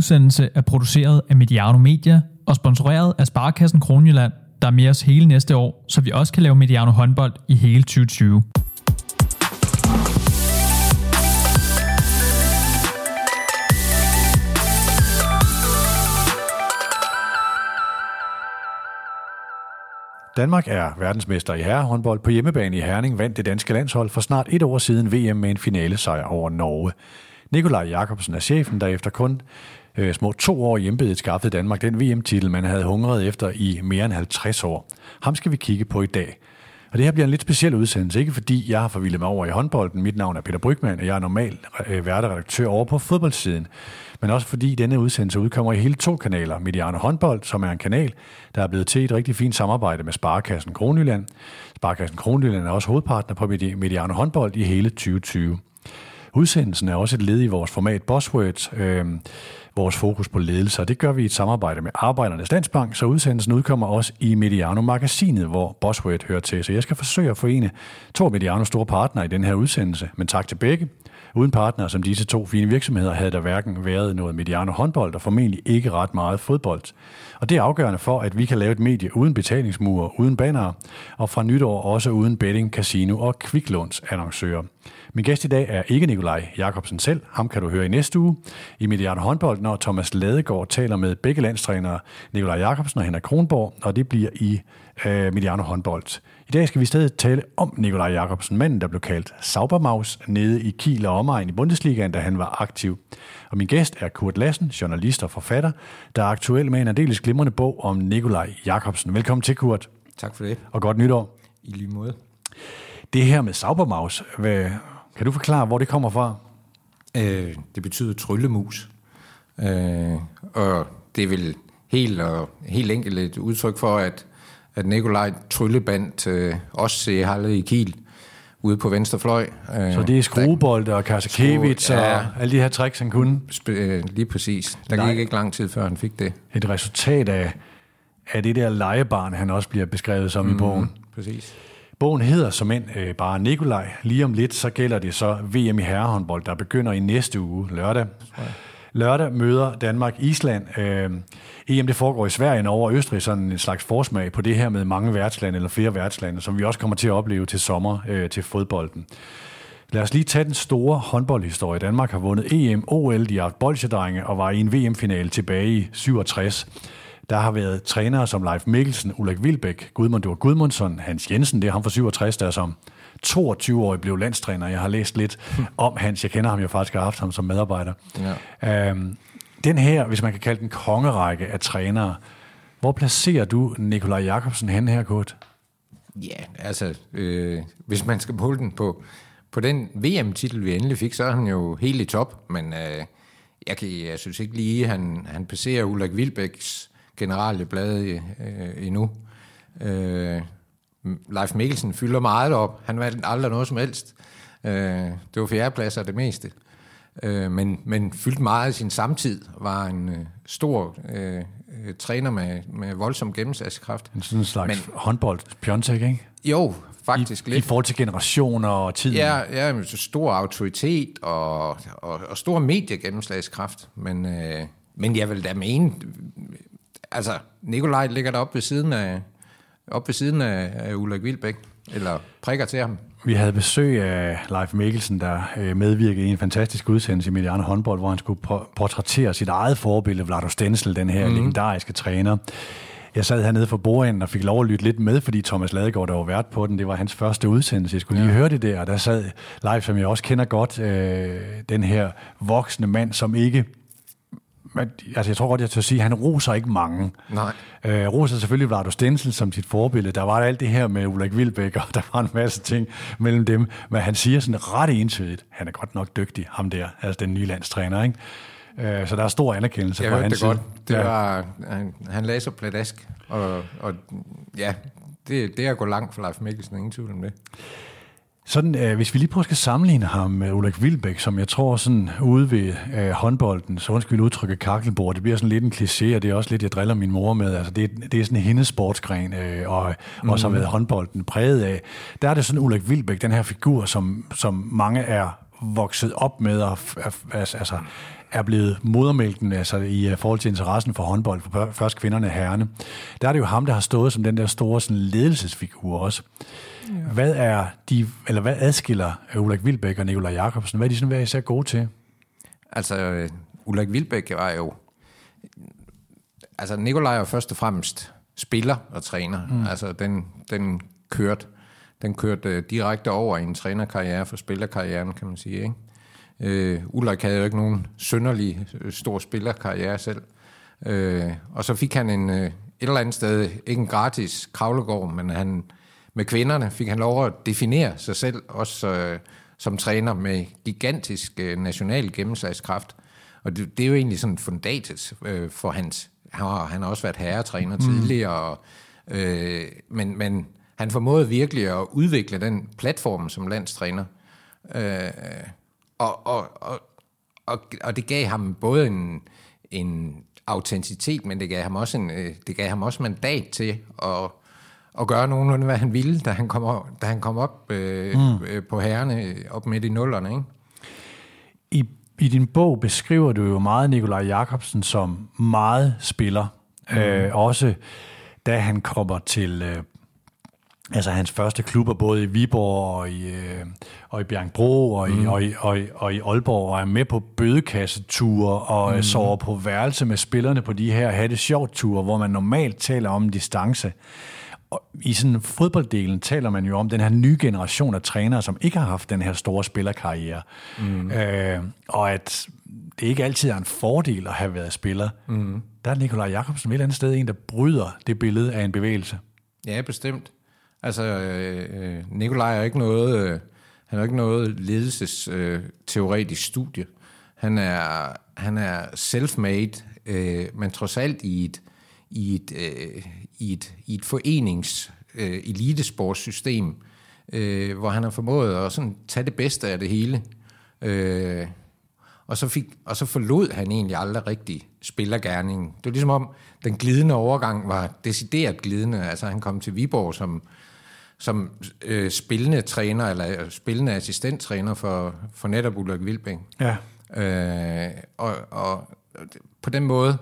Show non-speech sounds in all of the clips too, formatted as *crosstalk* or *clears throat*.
udsendelse er produceret af Mediano Media og sponsoreret af Sparkassen Kronjylland, der er med os hele næste år, så vi også kan lave Mediano håndbold i hele 2020. Danmark er verdensmester i herrehåndbold. På hjemmebane i Herning vandt det danske landshold for snart et år siden VM med en finale sejr over Norge. Nikolaj Jakobsen er chefen, der efter kun øh, små to år i embedet skaffede Danmark den VM-titel, man havde hungret efter i mere end 50 år. Ham skal vi kigge på i dag. Og det her bliver en lidt speciel udsendelse, ikke fordi jeg har forvildet mig over i håndbolden. Mit navn er Peter Brygman, og jeg er normal øh, værteredaktør over på fodboldsiden. Men også fordi denne udsendelse udkommer i hele to kanaler. Mediano Håndbold, som er en kanal, der er blevet til et rigtig fint samarbejde med Sparkassen Kronjylland. Sparkassen Kronjylland er også hovedpartner på Mediano Håndbold i hele 2020. Udsendelsen er også et led i vores format Bosswords, øh, vores fokus på ledelse, og det gør vi i et samarbejde med Arbejdernes Landsbank, så udsendelsen udkommer også i Mediano-magasinet, hvor Bosworth hører til. Så jeg skal forsøge at forene to Mediano Medianos store partnere i den her udsendelse, men tak til begge. Uden partnere som disse to fine virksomheder havde der hverken været noget Mediano håndbold og formentlig ikke ret meget fodbold. Og det er afgørende for, at vi kan lave et medie uden betalingsmure, uden bannere, og fra nytår også uden betting, casino og kviklåns annoncører. Min gæst i dag er ikke Nikolaj Jakobsen selv. Ham kan du høre i næste uge i Mediano håndbold, når Thomas Ladegaard taler med begge landstrænere Nikolaj Jakobsen og Henrik Kronborg, og det bliver i øh, Mediano håndbold. I dag skal vi stadig tale om Nikolaj Jakobsen, manden, der blev kaldt Saubermaus nede i Kiel og omegn i Bundesligaen, da han var aktiv. Og min gæst er Kurt Lassen, journalist og forfatter, der er aktuel med en aldeles glimrende bog om Nikolaj Jakobsen. Velkommen til, Kurt. Tak for det. Og godt nytår. I lige måde. Det her med Saubermaus, hvad, kan du forklare, hvor det kommer fra? Øh, det betyder tryllemus. Øh, og det er vel helt, og, helt enkelt et udtryk for, at at Nikolaj tryllebandt øh, også i Halle i Kiel ude på venstre fløj. Øh, så det er skruebold og Kasakevits ja, og alle de her tricks, han kunne? Øh, lige præcis. Der Nej. gik ikke lang tid, før han fik det. Et resultat af, af det der legebarn, han også bliver beskrevet som mm, i bogen. Præcis. Bogen hedder som end øh, bare Nikolaj. Lige om lidt, så gælder det så VM i herrehåndbold, der begynder i næste uge, lørdag. Lørdag møder Danmark Island. Øh, EM det foregår i Sverige, Norge og Østrig, sådan en slags forsmag på det her med mange værtslande eller flere værtslande, som vi også kommer til at opleve til sommer øh, til fodbolden. Lad os lige tage den store håndboldhistorie. Danmark har vundet EM, OL, de har haft bolsjedrenge og var i en VM-finale tilbage i 67. Der har været trænere som Leif Mikkelsen, Ulrik Vilbæk, Gudmundur Gudmundsson, Hans Jensen, det er ham fra 67, der som 22-årig blev landstræner. Jeg har læst lidt *laughs* om Hans. Jeg kender ham jo faktisk, har haft ham som medarbejder. Ja. Øhm, den her, hvis man kan kalde den kongerække af trænere, hvor placerer du Nikolaj Jakobsen hen her, Kurt? Ja, altså, øh, hvis man skal måle den på, på den VM-titel, vi endelig fik, så er han jo helt i top, men øh, jeg, kan, jeg synes ikke lige, han, han passerer Ulrik Vilbæks generelle blad øh, endnu. Øh, Leif Mikkelsen fylder meget op. Han vandt aldrig noget som helst. Øh, det var fjerdepladser det meste. Øh, men, men fyldte meget af sin samtid. Var en øh, stor øh, øh, træner med, med voldsom gennemslagskraft. En sådan slags men, håndbold, Piontek, ikke? Jo, faktisk I, lidt. I forhold til generationer og tid. Ja, ja med stor autoritet og, og, og stor mediegennemslagskraft. Men, øh, men jeg vil da mene, altså Nikolaj ligger deroppe ved siden af, op ved siden af, af Ulrik Vilbæk, eller prikker til ham. Vi havde besøg af Leif Mikkelsen, der øh, medvirkede i en fantastisk udsendelse i Mediano håndbold, hvor han skulle portrættere sit eget forbillede, Vlado Stensel, den her mm. legendariske træner. Jeg sad hernede for bordenden og fik lov at lytte lidt med, fordi Thomas Ladegaard, der var vært på den, det var hans første udsendelse. Jeg skulle lige ja. høre det der, og der sad Leif, som jeg også kender godt, øh, den her voksne mand, som ikke men, altså jeg tror godt, jeg tør sige, at han roser ikke mange. Nej. Øh, roser selvfølgelig Vlado Stensel som sit forbillede. Der var alt det her med Ulrik Vilbæk, og *laughs* der var en masse ting mellem dem. Men han siger sådan ret entydigt, han er godt nok dygtig, ham der, altså den nye landstræner, ikke? Øh, så der er stor anerkendelse jeg fra hans det godt. Det ja. var, han, han lagde sig pladask, og, og ja, det, det er at gå langt for Leif Mikkelsen, ingen tvivl om det. Sådan, øh, hvis vi lige prøver at sammenligne ham med Ulrik Vilbæk, som jeg tror sådan ude ved øh, håndbolden, så undskyld udtrykke kakkelbord, det bliver sådan lidt en kliché, og det er også lidt, jeg driller min mor med. Altså, det, det er sådan en hendes sportsgren, øh, og mm. også har været håndbolden præget af. Der er det sådan Ulrik Vilbæk, den her figur, som, som mange er vokset op med og er- altså, altså, er blevet modermælken altså, i øh, forhold til interessen for håndbold, for først kvinderne og herrene. Der er det jo ham, der har stået som den der store sådan, ledelsesfigur også. Ja. Hvad er de, eller hvad adskiller Ulrik Vilbæk og Nikolaj Jakobsen? Hvad er de sådan hver især gode til? Altså, øh, Ulrik Vilbæk var jo... Altså, Nikolaj er først og fremmest spiller og træner. Mm. Altså, den, den kørte den kørte øh, direkte over i en trænerkarriere for spillerkarrieren, kan man sige. Ikke? Øh, Ulrik havde jo ikke nogen synderlig øh, stor spillerkarriere selv. Øh, og så fik han en, et eller andet sted, ikke en gratis kravlegård, men han, med kvinderne fik han lov at definere sig selv, også øh, som træner med gigantisk øh, national gennemslagskraft. Og det, det er jo egentlig sådan fundatet øh, for hans... Han har, han har også været herretræner mm. tidligere, og, øh, men, men han formåede virkelig at udvikle den platform som landstræner. Øh, og, og, og, og, og det gav ham både en, en autenticitet, men det gav ham også en, øh, det gav ham også mandat til at, at gøre nogenlunde, hvad han ville, da han kom, da han kom op øh, mm. øh, på herrene, op midt i nullerne. Ikke? I, I din bog beskriver du jo meget Nikolaj Jakobsen som meget spiller. Mm. Øh, også da han kommer til øh, altså hans første klubber, både i Viborg og i, øh, og i Bjergbro og, mm. i, og, i, og, i, og i Aalborg, og er med på bødekasseture og mm. sover på værelse med spillerne på de her hatte sjovt ture, hvor man normalt taler om distance. Og I sådan fodbolddelen taler man jo om den her nye generation af trænere, som ikke har haft den her store spillerkarriere. Mm. Øh, og at det ikke altid er en fordel at have været spiller. Mm. Der er Nikolaj Jakobsen et eller andet sted en, der bryder det billede af en bevægelse. Ja, bestemt. Altså, øh, Nikolaj er ikke noget, øh, han er ikke noget ledelsesteoretisk øh, studie. Han er, han er self-made, øh, men trods alt i et, i et, øh, i et, i et forenings øh, elitesportssystem, øh, hvor han har formået at sådan tage det bedste af det hele. Øh, og så, fik, og så forlod han egentlig aldrig rigtig spillergærningen. Det var ligesom om, den glidende overgang var decideret glidende. Altså han kom til Viborg som, som øh, spillende træner, eller spillende assistenttræner for, for netop Ulrik Vilbæk. Ja. Øh, og, og på den måde,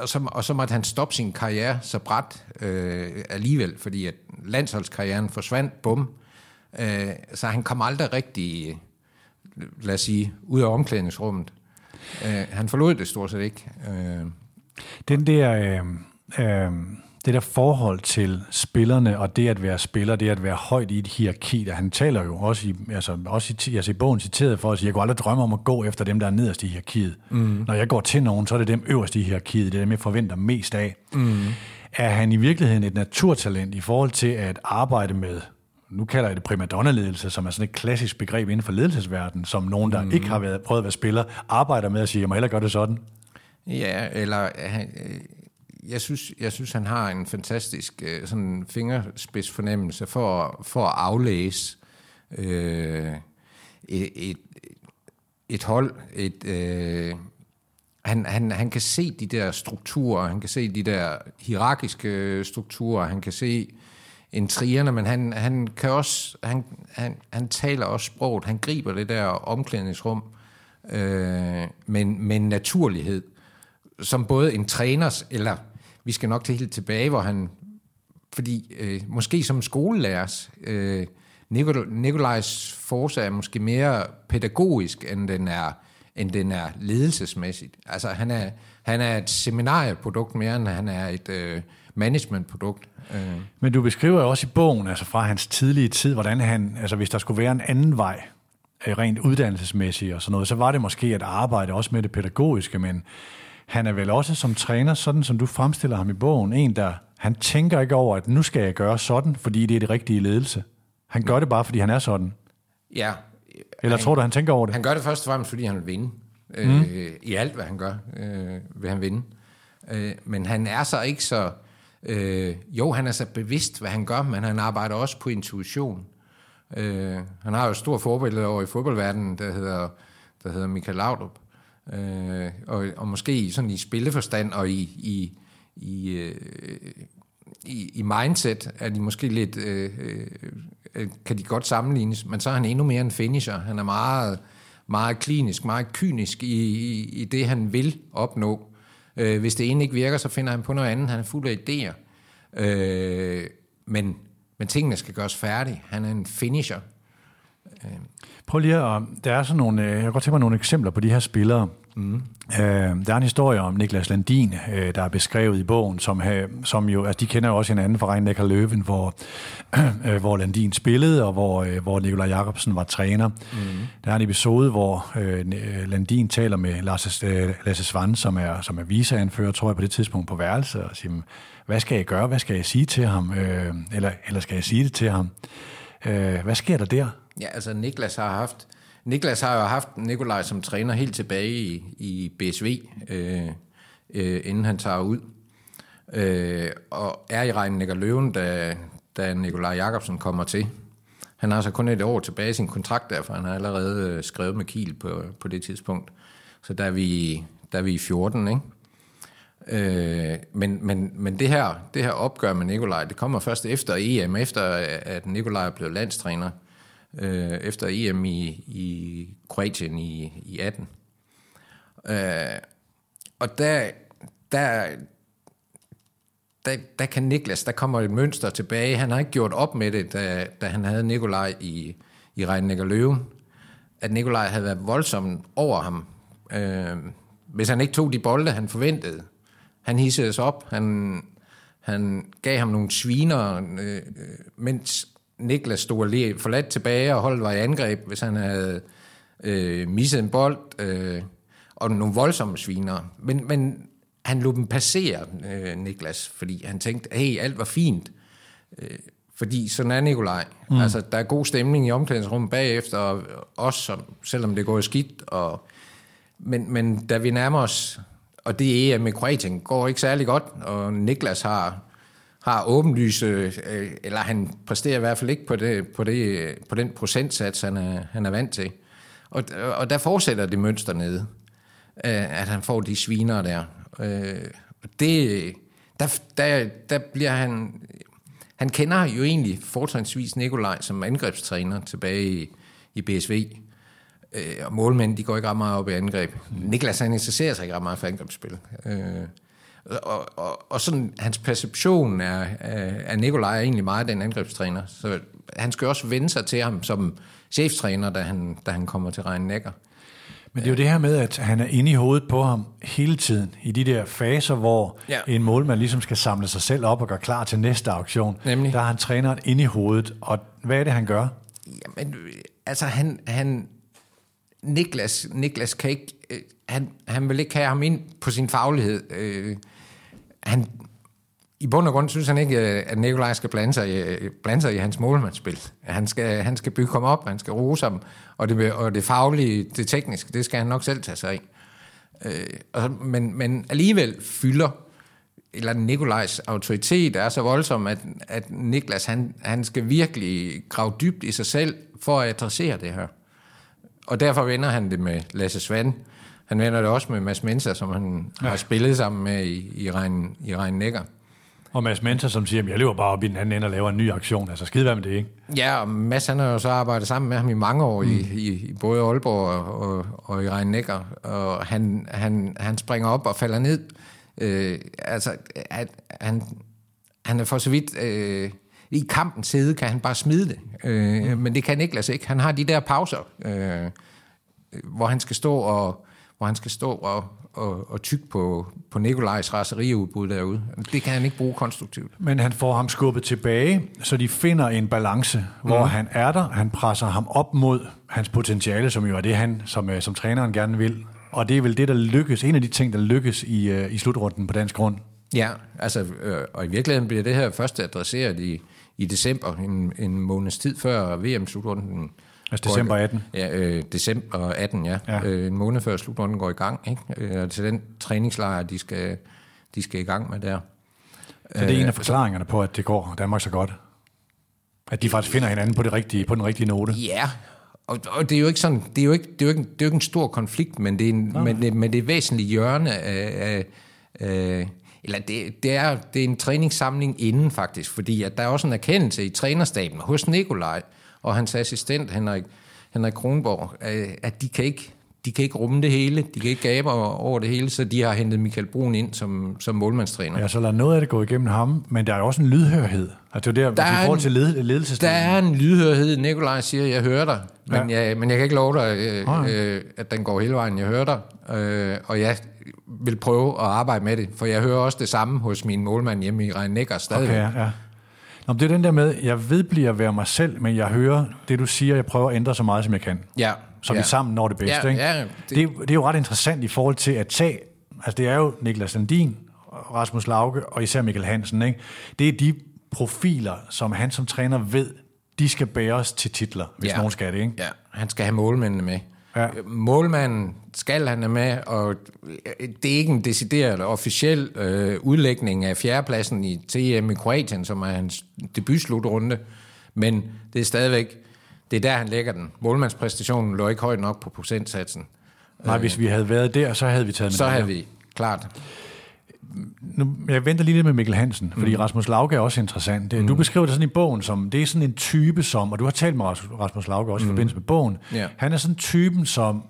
og så, og så måtte han stoppe sin karriere så bræt øh, alligevel, fordi at landsholdskarrieren forsvandt, bum. Øh, så han kom aldrig rigtig, lad os sige, ud af omklædningsrummet. Øh, han forlod det stort set ikke. Øh. Den der... Øh, øh det der forhold til spillerne, og det at være spiller, det at være højt i et hierarki, der han taler jo også i, altså, også i, altså i bogen citeret for at sige, jeg kunne aldrig drømme om at gå efter dem, der er nederst i hierarkiet. Mm. Når jeg går til nogen, så er det dem øverst i hierarkiet, det er dem, jeg forventer mest af. Mm. Er han i virkeligheden et naturtalent i forhold til at arbejde med nu kalder jeg det primadonna-ledelse, som er sådan et klassisk begreb inden for ledelsesverdenen, som nogen, der mm. ikke har været, prøvet at være spiller, arbejder med at sige, jeg må hellere gøre det sådan. Ja, eller jeg synes, jeg synes, han har en fantastisk øh, sådan fingerspidsfornemmelse for, for at aflæse øh, et, et, et hold. Et, øh, han, han, han kan se de der strukturer, han kan se de der hierarkiske strukturer, han kan se intrigerne, men han, han kan også, han, han, han taler også sproget, han griber det der omklædningsrum øh, men med en naturlighed, som både en træners, eller vi skal nok til helt tilbage, hvor han, fordi øh, måske som skolelærers, øh, Nikolajs force er måske mere pædagogisk, end den er, end den er ledelsesmæssigt. Altså han er, han er et seminarieprodukt mere, end han er et øh, managementprodukt. Øh. Men du beskriver også i bogen, altså fra hans tidlige tid, hvordan han, altså hvis der skulle være en anden vej, øh, rent uddannelsesmæssigt og sådan noget, så var det måske at arbejde også med det pædagogiske, men han er vel også som træner, sådan som du fremstiller ham i bogen, en, der han tænker ikke over, at nu skal jeg gøre sådan, fordi det er det rigtige ledelse. Han gør det bare, fordi han er sådan. Ja. Eller han, tror du, han tænker over det? Han gør det først og fremmest, fordi han vil vinde. Mm. Øh, I alt, hvad han gør, øh, vil han vinde. Øh, men han er så ikke så... Øh, jo, han er så bevidst, hvad han gør, men han arbejder også på intuition. Øh, han har jo et stort forbillede over i fodboldverdenen, der hedder, der hedder Michael Laudrup, øh, og, og måske sådan i spilleforstand og i, i, i, øh, i, i mindset er de måske lidt, øh, øh, øh, kan de godt sammenlignes, men så er han endnu mere en finisher. Han er meget, meget klinisk, meget kynisk i, i, i det, han vil opnå. Øh, hvis det ene ikke virker, så finder han på noget andet. Han er fuld af idéer. Øh, men, men tingene skal gøres færdige. Han er en finisher. Øh. Prøv lige at, der er sådan nogle, øh, jeg kan godt tænke mig nogle eksempler på de her spillere. Mm. Øh, der er en historie om Niklas Landin, øh, der er beskrevet i bogen, som, have, som jo, altså de kender jo også hinanden fra Rhein Løven, hvor, *clears throat* øh, hvor Landin spillede, og hvor, øh, hvor Nikolaj Jacobsen var træner. Mm. Der er en episode, hvor øh, Landin taler med Lasse, øh, Lasse Svand, som er, som er viseanfører, tror jeg, på det tidspunkt på værelse, og siger, hvad skal jeg gøre? Hvad skal jeg sige til ham? Øh, eller, eller skal jeg sige det til ham? Øh, hvad sker der der? Ja, altså Niklas har haft, Niklas har jo haft Nikolaj som træner helt tilbage i, i BSV, øh, øh, inden han tager ud. Øh, og er i regnen Løven, da, da Nikolaj Jakobsen kommer til. Han har så kun et år tilbage i sin kontrakt der, for han har allerede øh, skrevet med Kiel på, på det tidspunkt. Så der er vi, der er vi i 14, ikke? Øh, men, men, men det her, det her opgør med Nikolaj, det kommer først efter EM, efter at Nikolaj er blevet landstræner øh, efter EM i, i Kroatien i, i 18. Øh, og der, der, der, der kan Niklas, der kommer et mønster tilbage. Han har ikke gjort op med det, da, da han havde Nikolaj i, i Regn Løven. At Nikolaj havde været voldsom over ham. Øh, hvis han ikke tog de bolde, han forventede. Han hissede sig op. Han, han gav ham nogle sviner, øh, øh mens Niklas stod lige forladt tilbage, og holdt var i angreb, hvis han havde øh, misset en bold, øh, og nogle voldsomme sviner. Men, men han lod dem passere, øh, Niklas, fordi han tænkte, hey, alt var fint. Øh, fordi sådan er Nikolaj. Mm. Altså, der er god stemning i omklædningsrummet bagefter, og også som, selvom det går skidt. Og, men, men da vi nærmer os, og det er med Kroatien, går ikke særlig godt, og Niklas har har åbenlyse, øh, eller han præsterer i hvert fald ikke på, det, på, det, på den procentsats, han er, han er vant til. Og, og der fortsætter det mønster nede, øh, at han får de sviner der. Øh, det, der, der, der bliver han... Han kender jo egentlig fortrinsvis Nikolaj som angrebstræner tilbage i, i BSV. Øh, og målmænd, de går ikke ret meget op i angreb. Niklas, han interesserer sig ikke ret meget for angrebsspil. Øh, og, og, og sådan, hans perception af, af Nikolaj er egentlig meget den angrebstræner. Så han skal også vende sig til ham som cheftræner, da han, da han kommer til Rhein Neckar. Men det er jo det her med, at han er inde i hovedet på ham hele tiden, i de der faser, hvor ja. en målmand ligesom skal samle sig selv op og gøre klar til næste auktion. Nemlig. Der har han træneren inde i hovedet, og hvad er det, han gør? Jamen, altså han, han Niklas, Niklas kan ikke, øh, han, han vil ikke have ham ind på sin faglighed. Øh, han, i bund og grund synes han ikke, øh, at Nikolaj skal blande sig, i, øh, blande sig i hans målmandsspil. Han skal, han skal bygge ham op, han skal rose ham, og det, og det faglige, det tekniske, det skal han nok selv tage sig af. Øh, og, men, men alligevel fylder eller Nikolajs autoritet er så voldsom, at, at Niklas han, han skal virkelig grave dybt i sig selv for at adressere det her. Og derfor vender han det med Lasse Svand, han vender det også med Mads Mensa, som han ja. har spillet sammen med i, i, Regn, i Regn Necker. Og Mads Mensa, som siger, at jeg lever bare op i den anden ende og laver en ny aktion. Altså skide hvad med det, ikke? Ja, og Mads han har jo så arbejdet sammen med ham i mange år mm. i, i, både Aalborg og, og, og i Regn Necker. Og han, han, han springer op og falder ned. Øh, altså, at, han, han er for så vidt... Øh, i kampens side kan han bare smide det. Øh, mm. Men det kan Niklas ikke. Han har de der pauser, øh, hvor han skal stå og hvor han skal stå og, og, og tykke på, på Nikolajs raseriudbud derude. Det kan han ikke bruge konstruktivt. Men han får ham skubbet tilbage, så de finder en balance, hvor mm. han er der, han presser ham op mod hans potentiale, som jo er det, han som, øh, som træneren gerne vil. Og det er vel det, der lykkes, en af de ting, der lykkes i, uh, i slutrunden på dansk grund. Ja, altså, øh, og i virkeligheden bliver det her først adresseret i, i december, en, en måneds tid før VM-slutrunden Altså december 18? Ja, øh, december 18, ja. ja. Øh, en måned før slutrunden går i gang. Ikke? Øh, til den træningslejr, de skal, de skal i gang med der. Så det er en af øh, forklaringerne på, at det går Danmark så godt? At de faktisk finder hinanden på, det rigtige, på den rigtige note? Ja, og, og det er jo ikke sådan, det er jo ikke, det er jo ikke, det er jo ikke en stor konflikt, men det er, en, men, det, men det er væsentligt hjørne af, af, af eller det, det, er, det er en træningssamling inden faktisk, fordi at der er også en erkendelse i trænerstaben hos Nikolaj og hans assistent Henrik, Henrik Kronborg, øh, at de kan ikke de kan ikke rumme det hele, de kan ikke gabe over det hele, så de har hentet Michael Brun ind som, som målmandstræner. Ja, så lad noget af det gå igennem ham, men der er jo også en lydhørhed. Altså det er der, der i forhold til led. Der er en lydhørhed. Nikolaj siger, jeg hører dig, men, ja. jeg, men jeg kan ikke love dig, øh, øh, at den går hele vejen. Jeg hører dig, øh, og jeg vil prøve at arbejde med det, for jeg hører også det samme hos min målmand hjemme i Rhein Neckar stadigvæk. Okay, ja. Nå, det er den der med, jeg vedbliver at være mig selv, men jeg hører det, du siger, jeg prøver at ændre så meget, som jeg kan. Ja, så ja. vi sammen når det bedste. Ja, ikke? Ja, det... Det, det er jo ret interessant i forhold til at tage, altså det er jo Niklas Landin, Rasmus Lauke og især Mikkel Hansen. Ikke? Det er de profiler, som han som træner ved, de skal bæres til titler, hvis ja. nogen skal det. Ikke? Ja, han skal have målmændene med. Ja. Målmanden skal han have med, og det er ikke en decideret officiel øh, udlægning af fjerdepladsen i TM i Kroatien, som er hans debutslutrunde, men det er stadigvæk det er der, han lægger den. Målmandspræstationen lå ikke højt nok på procentsatsen. Nej, hvis vi havde været der, så havde vi taget Så havde vi, klart. Nu, jeg venter lige lidt med Mikkel Hansen, fordi mm. Rasmus Lauke er også interessant. Det, mm. Du beskriver det sådan i bogen som, det er sådan en type som, og du har talt med Rasmus Lauke også mm. i forbindelse med bogen, yeah. han er sådan typen som,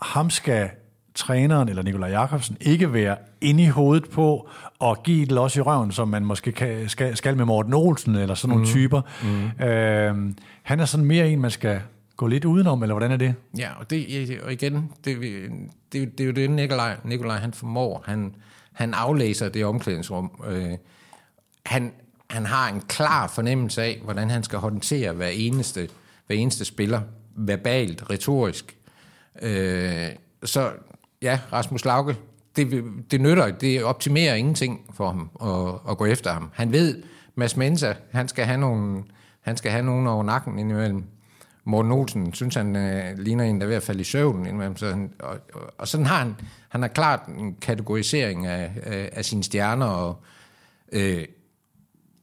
ham skal træneren eller Nikolaj Jakobsen ikke være inde i hovedet på og give et los i røven, som man måske kan, skal, skal med Morten Olsen eller sådan nogle mm. typer. Mm. Øh, han er sådan mere en, man skal gå lidt udenom, eller hvordan er det? Ja, og, det, og igen, det, det, det er jo det, Nikolaj, Nikolaj han formår. Han, han aflæser det omklædningsrum. Øh, han, han har en klar fornemmelse af, hvordan han skal håndtere hver eneste, hver eneste spiller, verbalt, retorisk. Øh, så ja, Rasmus Lauke, det, det nytter, det optimerer ingenting for ham at, at gå efter ham. Han ved, Mads Mensa, han skal have nogle, han skal have nogen over nakken indimellem. Morten Olsen synes, han øh, ligner en, der er ved at falde i søvn indimellem. Så han, og, og, sådan har han, han har klart en kategorisering af, af, af sine stjerner, og øh,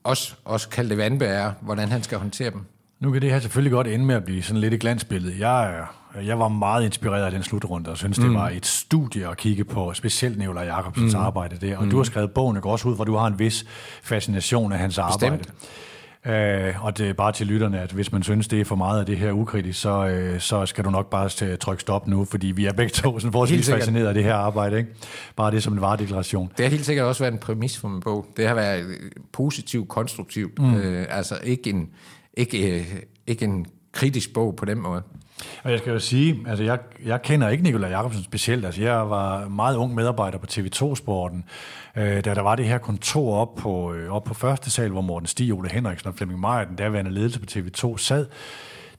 også, også kaldt det vandbærer, hvordan han skal håndtere dem. Nu kan det her selvfølgelig godt ende med at blive sådan lidt et glansbillede. Jeg, jeg var meget inspireret af den slutrunde, og synes, mm. det var et studie at kigge på, specielt Nikolaj Jacobsens mm. arbejde der. Og mm. du har skrevet bogen, også ud, hvor du har en vis fascination af hans Bestemt. arbejde. Uh, og det er bare til lytterne, at hvis man synes, det er for meget af det her ukritisk, så, uh, så skal du nok bare trykke stop nu, fordi vi er begge to sådan forholdsvis fascineret af det her arbejde. Ikke? Bare det som en varedeklaration. Det har helt sikkert også været en præmis for min bog. Det har været positivt, konstruktivt. Mm. Uh, altså ikke en, ikke, ikke en kritisk bog på den måde. Og jeg skal jo sige, altså jeg, jeg kender ikke Nikolaj Jacobsen specielt. Altså jeg var meget ung medarbejder på TV2-sporten, øh, da der var det her kontor op på, øh, op på første sal, hvor Morten Stig, Ole Henriksen og Flemming Meyer, den daværende ledelse på TV2, sad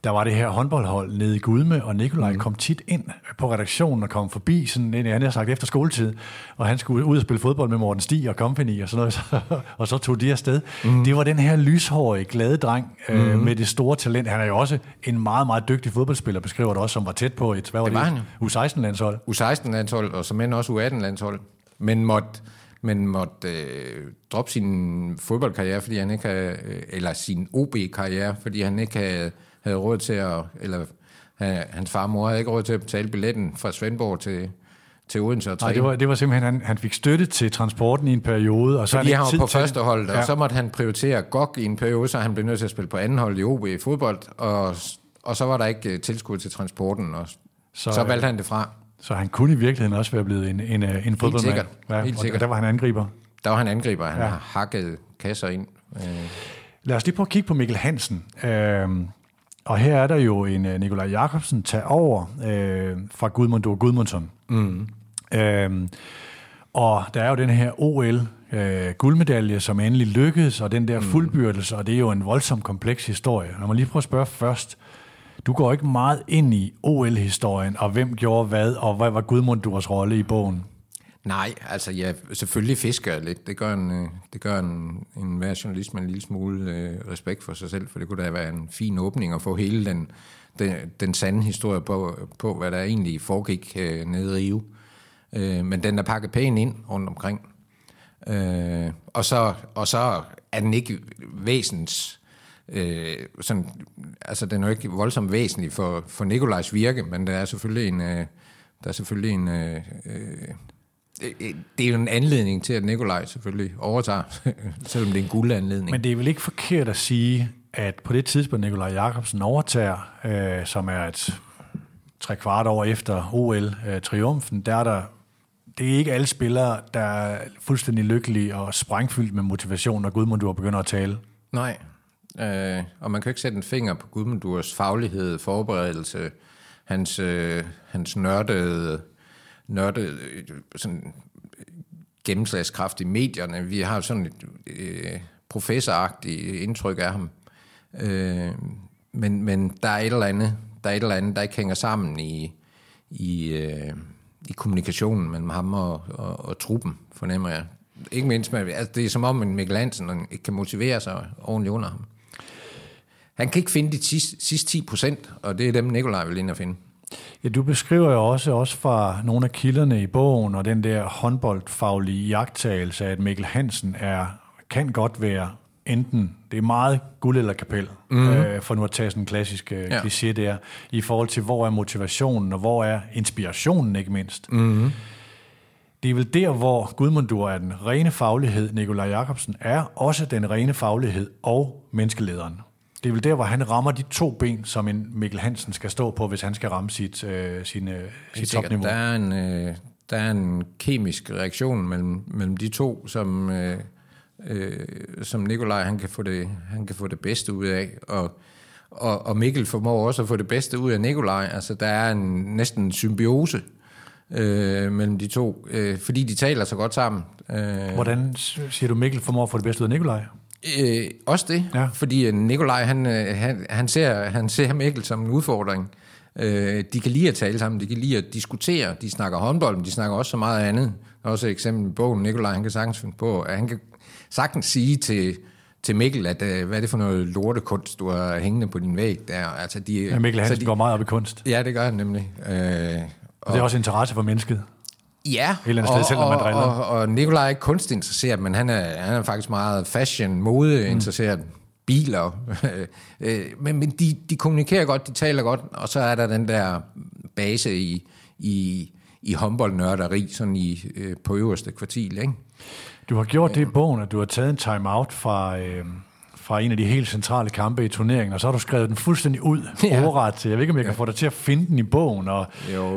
der var det her håndboldhold nede i Gudme, og Nikolaj mm. kom tit ind på redaktionen og kom forbi, sådan, han har sagt, efter skoletid, og han skulle ud og spille fodbold med Morten Stig og company og sådan noget, *laughs* og så tog de afsted. Mm. Det var den her lyshårige, glade dreng øh, mm. med det store talent. Han er jo også en meget, meget dygtig fodboldspiller, beskriver det også, som var tæt på et, hvad var det? Var det? U16-landshold. U16-landshold, og som end også U18-landshold. Men måtte men måtte øh, droppe sin fodboldkarriere, fordi han ikke havde, øh, eller sin OB-karriere, fordi han ikke havde havde råd til at, eller hans far og mor havde ikke råd til at betale billetten fra Svendborg til, til Odense og Nej, det var, det var simpelthen, han, han fik støtte til transporten i en periode. Og så Fordi han, han var på første hold, og ja. så måtte han prioritere GOG i en periode, så han blev nødt til at spille på anden hold i OB i fodbold, og, og så var der ikke øh, tilskud til transporten, og så, så valgte han det fra. Så han kunne i virkeligheden også være blevet en, en, øh, en fodboldmand. Helt sikkert. Ja, Helt sikkert. Der var han angriber. Der var han angriber, han ja. har hakket kasser ind. Øh. Lad os lige prøve at kigge på Mikkel Hansen. Øh, og her er der jo en uh, Nikolaj Jakobsen tager over øh, fra Gudmundur Gudmundsson. Mm. Øhm, og der er jo den her OL øh, guldmedalje, som endelig lykkedes, og den der mm. fuldbyrdelse, og det er jo en voldsomt kompleks historie. Når man lige prøve at spørge først, du går ikke meget ind i OL-historien, og hvem gjorde hvad, og hvad var Gudmundurs rolle i bogen? Nej, altså ja, selvfølgelig fisker jeg lidt. Det gør en, øh, det gør en, en hver journalist med en lille smule øh, respekt for sig selv, for det kunne da være en fin åbning at få hele den, den, den sande historie på, på, hvad der egentlig foregik øh, nede i Rio. Øh, men den er pakket pænt ind rundt omkring. Øh, og, så, og så er den ikke væsens... Øh, sådan, altså den er jo ikke voldsomt væsentlig for, for Nikolajs virke, men der er selvfølgelig en, øh, der er selvfølgelig en, øh, øh det, det er jo en anledning til, at Nikolaj selvfølgelig overtager, *laughs* selvom det er en guldanledning. Men det er vel ikke forkert at sige, at på det tidspunkt, Nikolaj Jakobsen overtager, øh, som er et tre kvart år efter OL-triumfen, øh, der er der det er ikke alle spillere, der er fuldstændig lykkelige og sprængfyldt med motivation, når Gudmundur begynder at tale. Nej, øh, og man kan ikke sætte en finger på Gudmundurs faglighed, forberedelse, hans, øh, hans nørdede, nørdede øh, sådan, øh, gennemslagskraft i medierne. Vi har sådan et øh, professoragtigt indtryk af ham. Øh, men, men der er et eller andet, der er et eller andet, der ikke hænger sammen i, i, øh, i kommunikationen mellem ham og, og, og truppen, fornemmer jeg. Ikke mindst med, altså det er som om at Mikkel Hansen ikke kan motivere sig ordentligt under ham. Han kan ikke finde de sidste, sidste 10 procent, og det er dem, Nikolaj vil ind og finde. Ja, du beskriver jo også, også fra nogle af kilderne i bogen, og den der håndboldfaglige jagttagelse, at Mikkel Hansen er, kan godt være enten, det er meget guld eller kapel, mm. øh, for nu at tage sådan en klassisk øh, ja. kliché der, i forhold til, hvor er motivationen, og hvor er inspirationen ikke mindst. Mm. Det er vel der, hvor Gudmundur er den rene faglighed, Nikolaj Jakobsen er også den rene faglighed og menneskelederen. Det er vel der, hvor han rammer de to ben, som en Mikkel Hansen skal stå på, hvis han skal ramme sit, øh, sin, øh, sit topniveau. Der er, en, øh, der er en kemisk reaktion mellem, mellem de to, som... Øh øh, som Nikolaj han kan, få det, han kan få det bedste ud af. Og, og, og Mikkel formår også at få det bedste ud af Nikolaj. Altså, der er en, næsten en symbiose øh, mellem de to, øh, fordi de taler så godt sammen. Øh, Hvordan siger du, Mikkel formår at få det bedste ud af Nikolaj? Øh, også det, ja. fordi Nikolaj han, øh, han, han, ser, han ser Mikkel som en udfordring. Øh, de kan lide at tale sammen, de kan lide at diskutere, de snakker håndbold, men de snakker også så meget andet. Der er også et eksempel i bogen, Nikolaj han kan sagtens finde på, at han kan sagtens sige til, til Mikkel, at uh, hvad er det for noget lortekunst, du har hængende på din væg der? Altså, de, ja, Mikkel Hansen de, går meget op i kunst. Ja, det gør han nemlig. Uh, og, og det er også interesse for mennesket. Ja, et eller sted, selv, når man og, og, og Nikolaj er ikke kunstinteresseret, men han er, han er faktisk meget fashion, mode interesseret. Mm. Biler. *laughs* Øh, men men de, de kommunikerer godt, de taler godt, og så er der den der base i, i, i håndboldnørderi, sådan i, på øverste kvartil, ikke? Du har gjort det i bogen, at du har taget en time-out fra, øh, fra en af de helt centrale kampe i turneringen, og så har du skrevet den fuldstændig ud, *laughs* ja. overret. Jeg ved ikke, om jeg kan få dig til at finde den i bogen, og,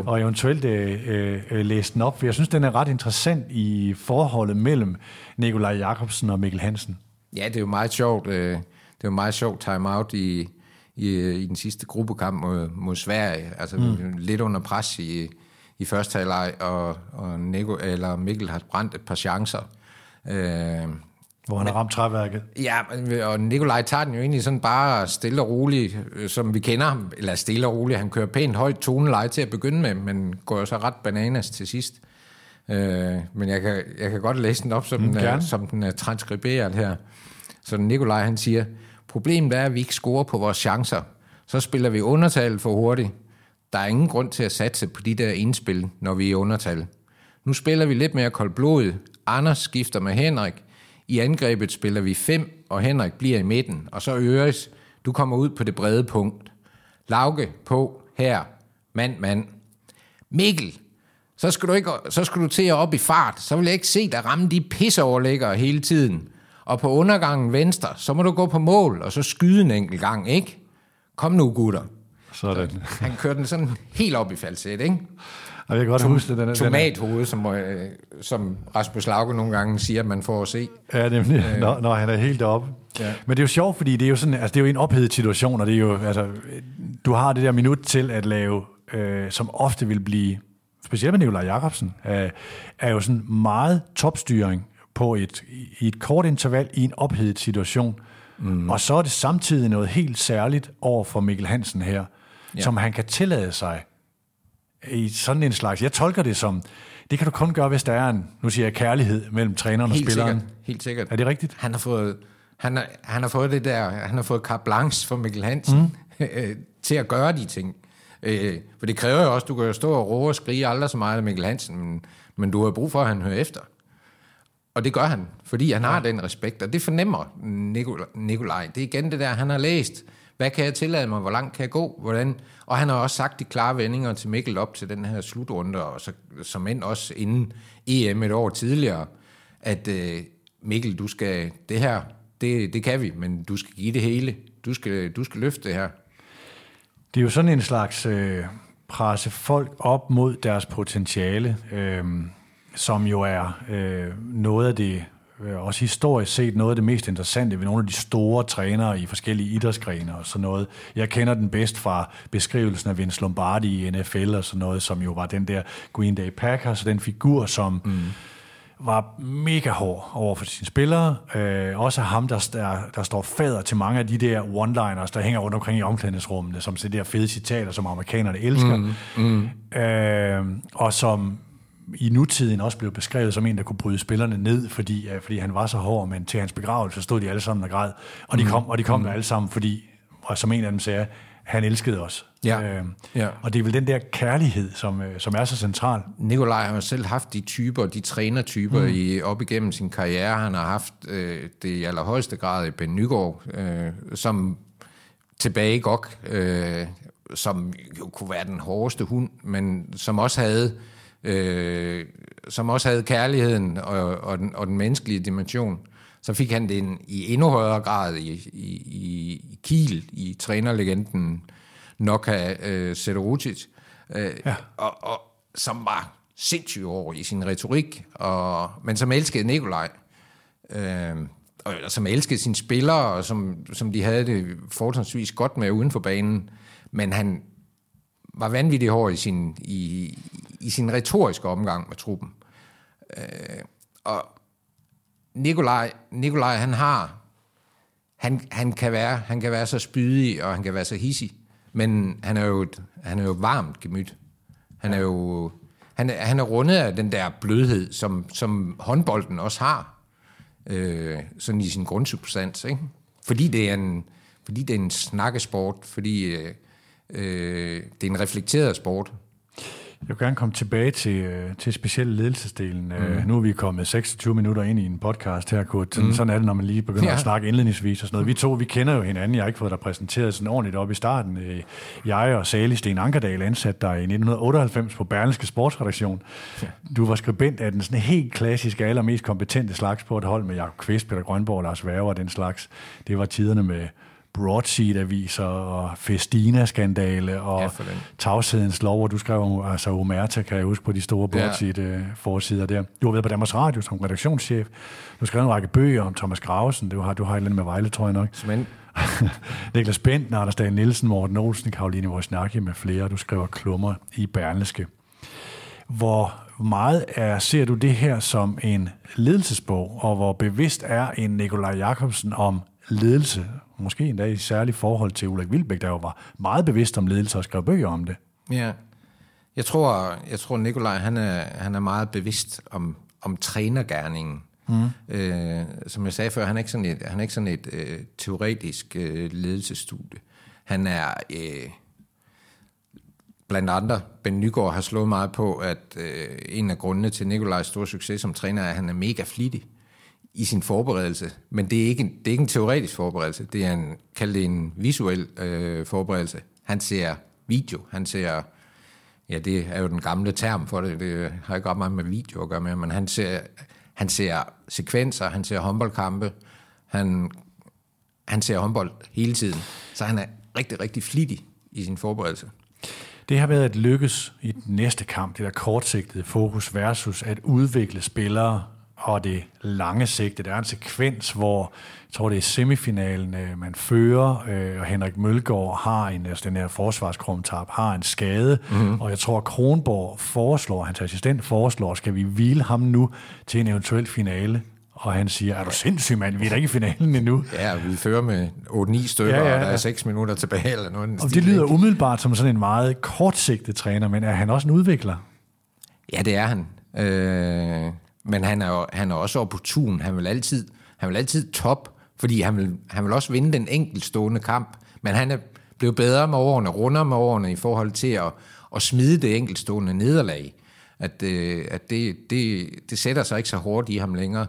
og eventuelt øh, øh, læse den op, for jeg synes, den er ret interessant i forholdet mellem Nikolaj Jakobsen og Mikkel Hansen. Ja, det er jo meget sjovt. Øh, det er jo meget sjovt time-out i, i, i den sidste gruppekamp mod, mod Sverige. Altså mm. lidt under pres i, i første halvleg, og, og Nico, eller Mikkel har brændt et par chancer. Øh, hvor han har ramt træværket. Ja, og Nikolaj tager den jo egentlig sådan bare stille og roligt, øh, som vi kender ham, eller stille og roligt. Han kører pænt højt toneleje til at begynde med, men går jo så ret bananas til sidst. Øh, men jeg kan, jeg kan godt læse den op, som, mm, den, er, som den er transkriberet her. Så Nikolaj han siger, problemet er, at vi ikke scorer på vores chancer. Så spiller vi undertal for hurtigt. Der er ingen grund til at satse på de der indspil, når vi er i undertal. Nu spiller vi lidt mere koldblodet, Anders skifter med Henrik. I angrebet spiller vi fem, og Henrik bliver i midten. Og så Øres, du kommer ud på det brede punkt. Lauke på her. Mand, mand. Mikkel, så skal, du ikke, så skal du til at op i fart. Så vil jeg ikke se dig ramme de pisseoverlæggere hele tiden. Og på undergangen venstre, så må du gå på mål, og så skyde en enkelt gang, ikke? Kom nu, gutter. Sådan. Så han kørte den sådan helt op i falset, ikke? Og jeg kan godt Tom, huske. Den, tomathoved, som, øh, som Rasmus Lauke nogle gange siger, at man får at se. Ja, nemlig, øh. når, når han er helt oppe. Ja. Men det er jo sjovt, fordi det er jo, sådan, altså, det er jo en ophedet situation, og det er jo, altså, du har det der minut til at lave, øh, som ofte vil blive, specielt med Nikolaj Jacobsen, øh, er jo sådan meget topstyring på et, i et kort interval i en ophedet situation. Mm. Og så er det samtidig noget helt særligt over for Mikkel Hansen her, ja. som han kan tillade sig i sådan en slags... Jeg tolker det som, det kan du kun gøre, hvis der er en, nu siger jeg, kærlighed mellem træneren Helt og spilleren. Sikkert. Helt sikkert. Er det rigtigt? Han har fået, han har, han har fået det der, han har fået carte blanche for Mikkel Hansen mm. *laughs* til at gøre de ting. Øh, for det kræver jo også, du kan jo stå og råbe og skrige aldrig så meget af Mikkel Hansen, men, men du har brug for, at han hører efter. Og det gør han, fordi han har ja. den respekt, og det fornemmer Nikolaj. Det er igen det der, han har læst hvad kan jeg tillade mig? Hvor langt kan jeg gå? Hvordan? Og han har også sagt de klare vendinger til Mikkel op til den her slutrunde, og så, som end også inden EM et år tidligere, at øh, Mikkel, du skal, det her, det, det kan vi, men du skal give det hele. Du skal, du skal løfte det her. Det er jo sådan en slags øh, presse folk op mod deres potentiale, øh, som jo er øh, noget af det, også historisk set, noget af det mest interessante ved nogle af de store trænere i forskellige idrætsgrene og sådan noget. Jeg kender den bedst fra beskrivelsen af Vince Lombardi i NFL og sådan noget, som jo var den der Green Day Packers, den figur, som... Mm var mega hård over for sine spillere. Øh, også ham, der, der, der står fader til mange af de der one-liners, der hænger rundt omkring i omklædningsrummene, som de der fede citater, som amerikanerne elsker. Mm, mm. Øh, og som i nutiden også blev beskrevet som en, der kunne bryde spillerne ned, fordi, øh, fordi han var så hård, men til hans begravelse stod de alle sammen og græd. Og de kom, mm. og de kom mm. alle sammen, fordi, og som en af dem sagde, han elskede os. Ja. Øh, ja. Og det er vel den der kærlighed, som, øh, som er så central. Nikolaj har selv haft de typer, de trænertyper mm. i, op igennem sin karriere. Han har haft øh, det i allerhøjeste grad i Ben Nygaard, øh, som tilbage godt, øh, som jo kunne være den hårdeste hund, men som også havde øh, som også havde kærligheden og, og, den, og den menneskelige dimension. Så fik han det i endnu højere grad i, i, i Kiel, i trænerlegenden Noka øh, Sedorutic, øh, ja. og, og, som var sindssygt over i sin retorik, og, men som elskede Nikolaj, øh, og som elskede sine spillere, og som, som de havde det forholdsvis godt med uden for banen, men han var vanvittigt hård i sin, i, i sin retoriske omgang med truppen. Øh, og Nikolaj, Nikolaj, han har, han, han, kan være, han kan være så spydig, og han kan være så hissig, men han er jo, et, han er jo varmt gemyt. Han er jo, han, er, han er rundet af den der blødhed, som, som håndbolden også har, øh, sådan i sin grundsubstans, ikke? Fordi det er en, fordi det er en snakkesport, fordi øh, øh, det er en reflekteret sport, jeg vil gerne komme tilbage til, øh, til specielle ledelsesdelen. Øh, mm. Nu er vi kommet 26 minutter ind i en podcast her, Kurt. Sådan, mm. sådan er det, når man lige begynder ja. at snakke indledningsvis og sådan noget. Vi to, vi kender jo hinanden. Jeg har ikke fået dig præsenteret sådan ordentligt op i starten. Øh, jeg og Sali Sten Ankerdal ansat dig i 1998 på Berlingske Sportsredaktion. Ja. Du var skribent af den sådan helt klassiske, allermest kompetente slags på et hold med Jakob Kvist, Peter Grønborg, Lars Værger og den slags. Det var tiderne med broadsheet-aviser og Festina-skandale og ja, tavshedens lov, hvor du skrev om altså Omerta, kan jeg huske på de store broadsheet-forsider der. Du har været på Danmarks Radio som redaktionschef. Du har skrevet en række bøger om Thomas Grausen. Du har, du har et eller andet med Vejle, tror jeg nok. Som *laughs* Niklas Bent, Anders Dahl Nielsen, Morten Olsen, Karoline Wozniacki med flere. Du skriver klummer i Berlingske. Hvor meget er, ser du det her som en ledelsesbog, og hvor bevidst er en Nikolaj Jakobsen om ledelse, måske endda i særligt forhold til Ulrik Vilbæk, der jo var meget bevidst om ledelse og skrev bøger om det. Ja, jeg tror, jeg tror Nikolaj, han er, han er meget bevidst om, om trænergærningen. Mm. Øh, som jeg sagde før, han er ikke sådan et, han er ikke sådan et øh, teoretisk øh, ledelsesstudie. Han er øh, blandt andre, Ben Nygaard har slået meget på, at øh, en af grundene til Nikolajs store succes som træner er, at han er mega flittig i sin forberedelse. Men det er ikke en, det er ikke en teoretisk forberedelse, det er en, kald det en visuel øh, forberedelse. Han ser video, han ser, ja det er jo den gamle term for det, det har ikke ret meget med video at gøre med, men han ser, han ser sekvenser, han ser håndboldkampe, han, han ser håndbold hele tiden, så han er rigtig, rigtig flittig i sin forberedelse. Det har været et lykkes i den næste kamp, det der kortsigtede fokus versus at udvikle spillere og det lange sigte. Der er en sekvens, hvor jeg tror, det er semifinalen, øh, man fører, øh, og Henrik Mølgaard har en, altså den her forsvarskrumtab, har en skade, mm-hmm. og jeg tror, Kronborg foreslår, hans assistent foreslår, skal vi hvile ham nu til en eventuel finale? Og han siger, er du sindssyg, mand? Vi er da ikke i finalen endnu. Ja, vi fører med 8-9 stykker, ja, ja, ja. og der er 6 minutter tilbage. Eller noget og det lyder umiddelbart som sådan en meget kortsigtet træner, men er han også en udvikler? Ja, det er han. Øh, men han er, jo, han er også opportun. Han vil altid, han vil altid top, fordi han vil, han vil også vinde den enkeltstående kamp. Men han er blevet bedre med årene, rundere med årene i forhold til at, at smide det enkeltstående nederlag. At, øh, at det, det, det sætter sig ikke så hårdt i ham længere.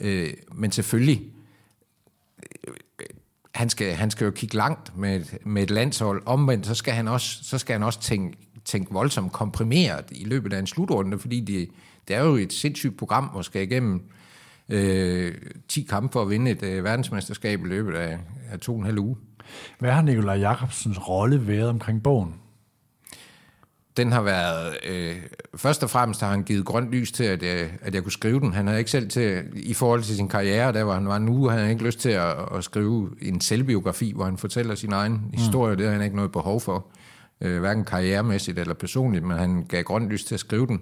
Øh, men selvfølgelig, øh, han skal, han skal jo kigge langt med et, med et landshold. Omvendt, så skal han også, så skal han også tænke, tænke voldsomt komprimeret i løbet af en slutrunde, fordi det, det er jo et sindssygt program, hvor skal igennem øh, 10 kampe for at vinde et øh, verdensmesterskab i løbet af, af to og en halv uge. Hvad har Nikolaj Jakobsens rolle været omkring bogen? Den har været... Øh, først og fremmest har han givet grønt lys til, at jeg, at jeg kunne skrive den. Han havde ikke selv til... I forhold til sin karriere, der hvor han var nu, havde han ikke lyst til at, at skrive en selvbiografi, hvor han fortæller sin egen mm. historie. Det har han ikke noget behov for. Øh, hverken karrieremæssigt eller personligt, men han gav grønt lys til at skrive den.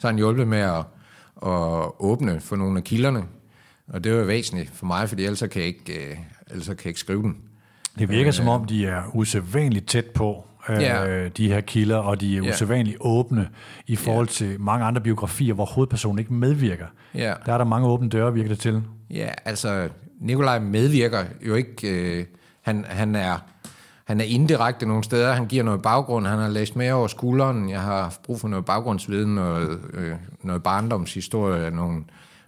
Så har han hjulpet med at, at åbne for nogle af kilderne. Og det var væsentligt for mig, fordi ellers kan jeg ikke, øh, ellers kan jeg ikke skrive den. Det virker øh, som om, de er usædvanligt tæt på, øh, Ja. de her kilder, og de er Ja. usædvanligt åbne i forhold til mange andre biografier, hvor hovedpersonen ikke medvirker. Ja. Der er der mange åbne døre, virker det til. Ja, altså, Nikolaj medvirker jo ikke... Øh, han, han er... Han er indirekte nogle steder, han giver noget baggrund, han har læst mere over skulderen, jeg har haft brug for noget baggrundsviden, noget, øh, noget barndomshistorie, nogle,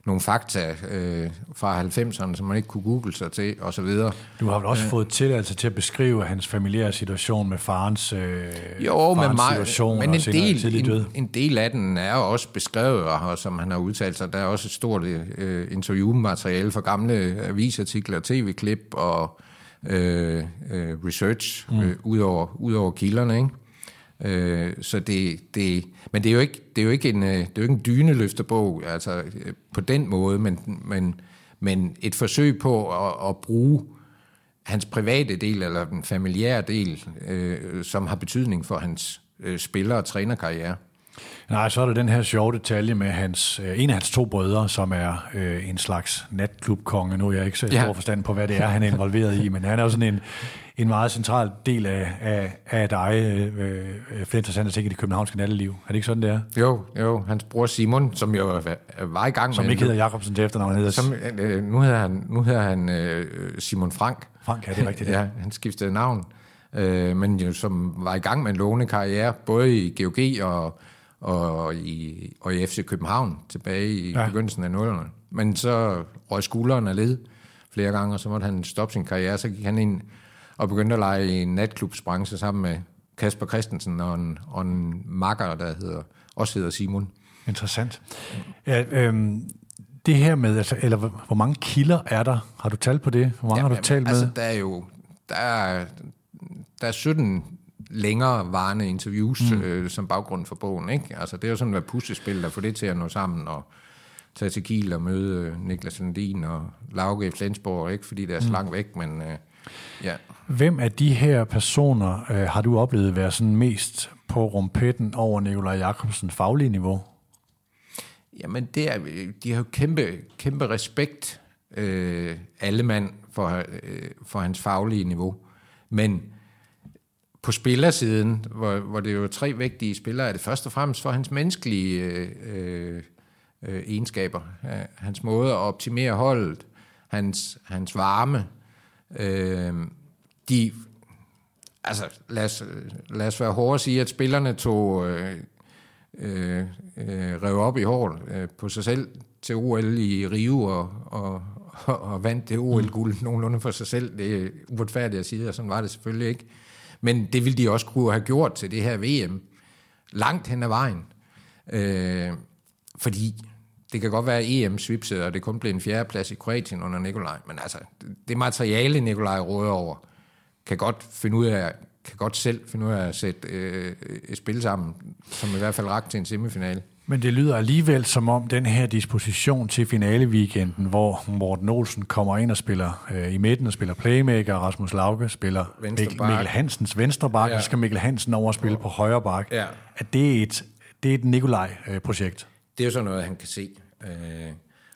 nogle fakta øh, fra 90'erne, som man ikke kunne google sig til, og så videre. Du har vel også fået tilladelse til at beskrive hans familiære situation med farens, øh, Jo, men, farens meget, situation men og en senere del, tidlig død. en, en del af den er også beskrevet, og som han har udtalt sig. Der er også et stort øh, interviewmateriale fra gamle avisartikler, tv-klip og øh, øh, research mm. øh, ud, over, ud over kilderne. Ikke? Øh, så det, det, men det er jo ikke, det er jo ikke en, øh, det er jo ikke en dyneløfterbog altså, på den måde, men, men, men et forsøg på at, at bruge hans private del, eller den familiære del, øh, som har betydning for hans øh, spiller- og trænerkarriere. Nej, så er der den her sjove detalje med hans, øh, en af hans to brødre, som er øh, en slags natklubkonge. Nu er jeg ikke så stor Ja. forstand på, hvad det er, han er involveret i, *laughs* men han er jo sådan en, en meget central del af, af, af dig, øh, øh, flere interessante ting i det københavnske natteliv. Er det ikke sådan, det er? Jo, jo, hans bror Simon, som jo var- i gang Som med... ikke hedder Jacobsen til efternavn, hedder Som, øh, nu hedder han, nu hedder han øh, Simon Frank. Frank, er det rigtigt? *laughs* Ja, han skiftede navn. Øh, men jo, som var i gang med en lovende karriere, både i GOG og, og, i, og i FC København tilbage i Ja. ja. begyndelsen af 0'erne. Men så røg skulderen af led flere gange, og så måtte han stoppe sin karriere. Så gik han ind og begyndte at lege i en natklubsbranche sammen med Kasper Christensen og en, og en makker, der hedder, også hedder Simon. Interessant. Ja, øhm, det her med, altså, eller hvor mange kilder er der? Har du tal på det? Hvor mange har du talt med? Altså, der er jo der er, der er 17 længere varende interviews mm. øh, som baggrund for bogen. Ikke? Altså, det er jo sådan et puslespil, der får det til at nå sammen og tage til Kiel og møde øh, Niklas Landin og Lauke i Flensborg, ikke? fordi det er så langt væk, men øh, ja. Hvem af de her personer øh, har du oplevet være sådan mest på rumpetten over Nikolaj Jacobsens faglige niveau? Jamen, det er, de har jo kæmpe, kæmpe respekt, øh, alle mand, for, øh, for hans faglige niveau. Men på spillersiden, hvor, hvor det er jo tre vigtige spillere, er det først og fremmest for hans menneskelige øh, øh, øh egenskaber. Hans måde at optimere holdet, hans, hans varme. Øh, de, altså, lad os, lad os være hårde og sige, at spillerne tog... Øh, øh, øh rev op i håret øh, på sig selv til OL i Rio og, og, og, og vandt det OL-guld nogenlunde for sig selv. Det er uretfærdigt at sige, og sådan var det selvfølgelig ikke. Men det ville de også kunne have gjort til det her VM langt hen ad vejen. Øh, fordi det kan godt være, at EM svipsede, og det kun blev en fjerdeplads i Kroatien under Nikolaj. Men altså, det materiale, Nikolaj råder over, kan godt finde ud af, kan godt selv finde ud af at sætte øh, et spil sammen, som i hvert fald rakte til en semifinale. Men det lyder alligevel som om den her disposition til finaleweekenden, hvor Morten Olsen kommer ind og spiller øh, i midten og spiller playmaker, og Rasmus Lauke spiller Venstre Mikkel, Hansens venstre bak, ja. Så skal Mikkel Hansen over og spille på højre bak. Ja. At det er et, det er et Nikolaj-projekt. Det er jo sådan noget, han kan se. Øh,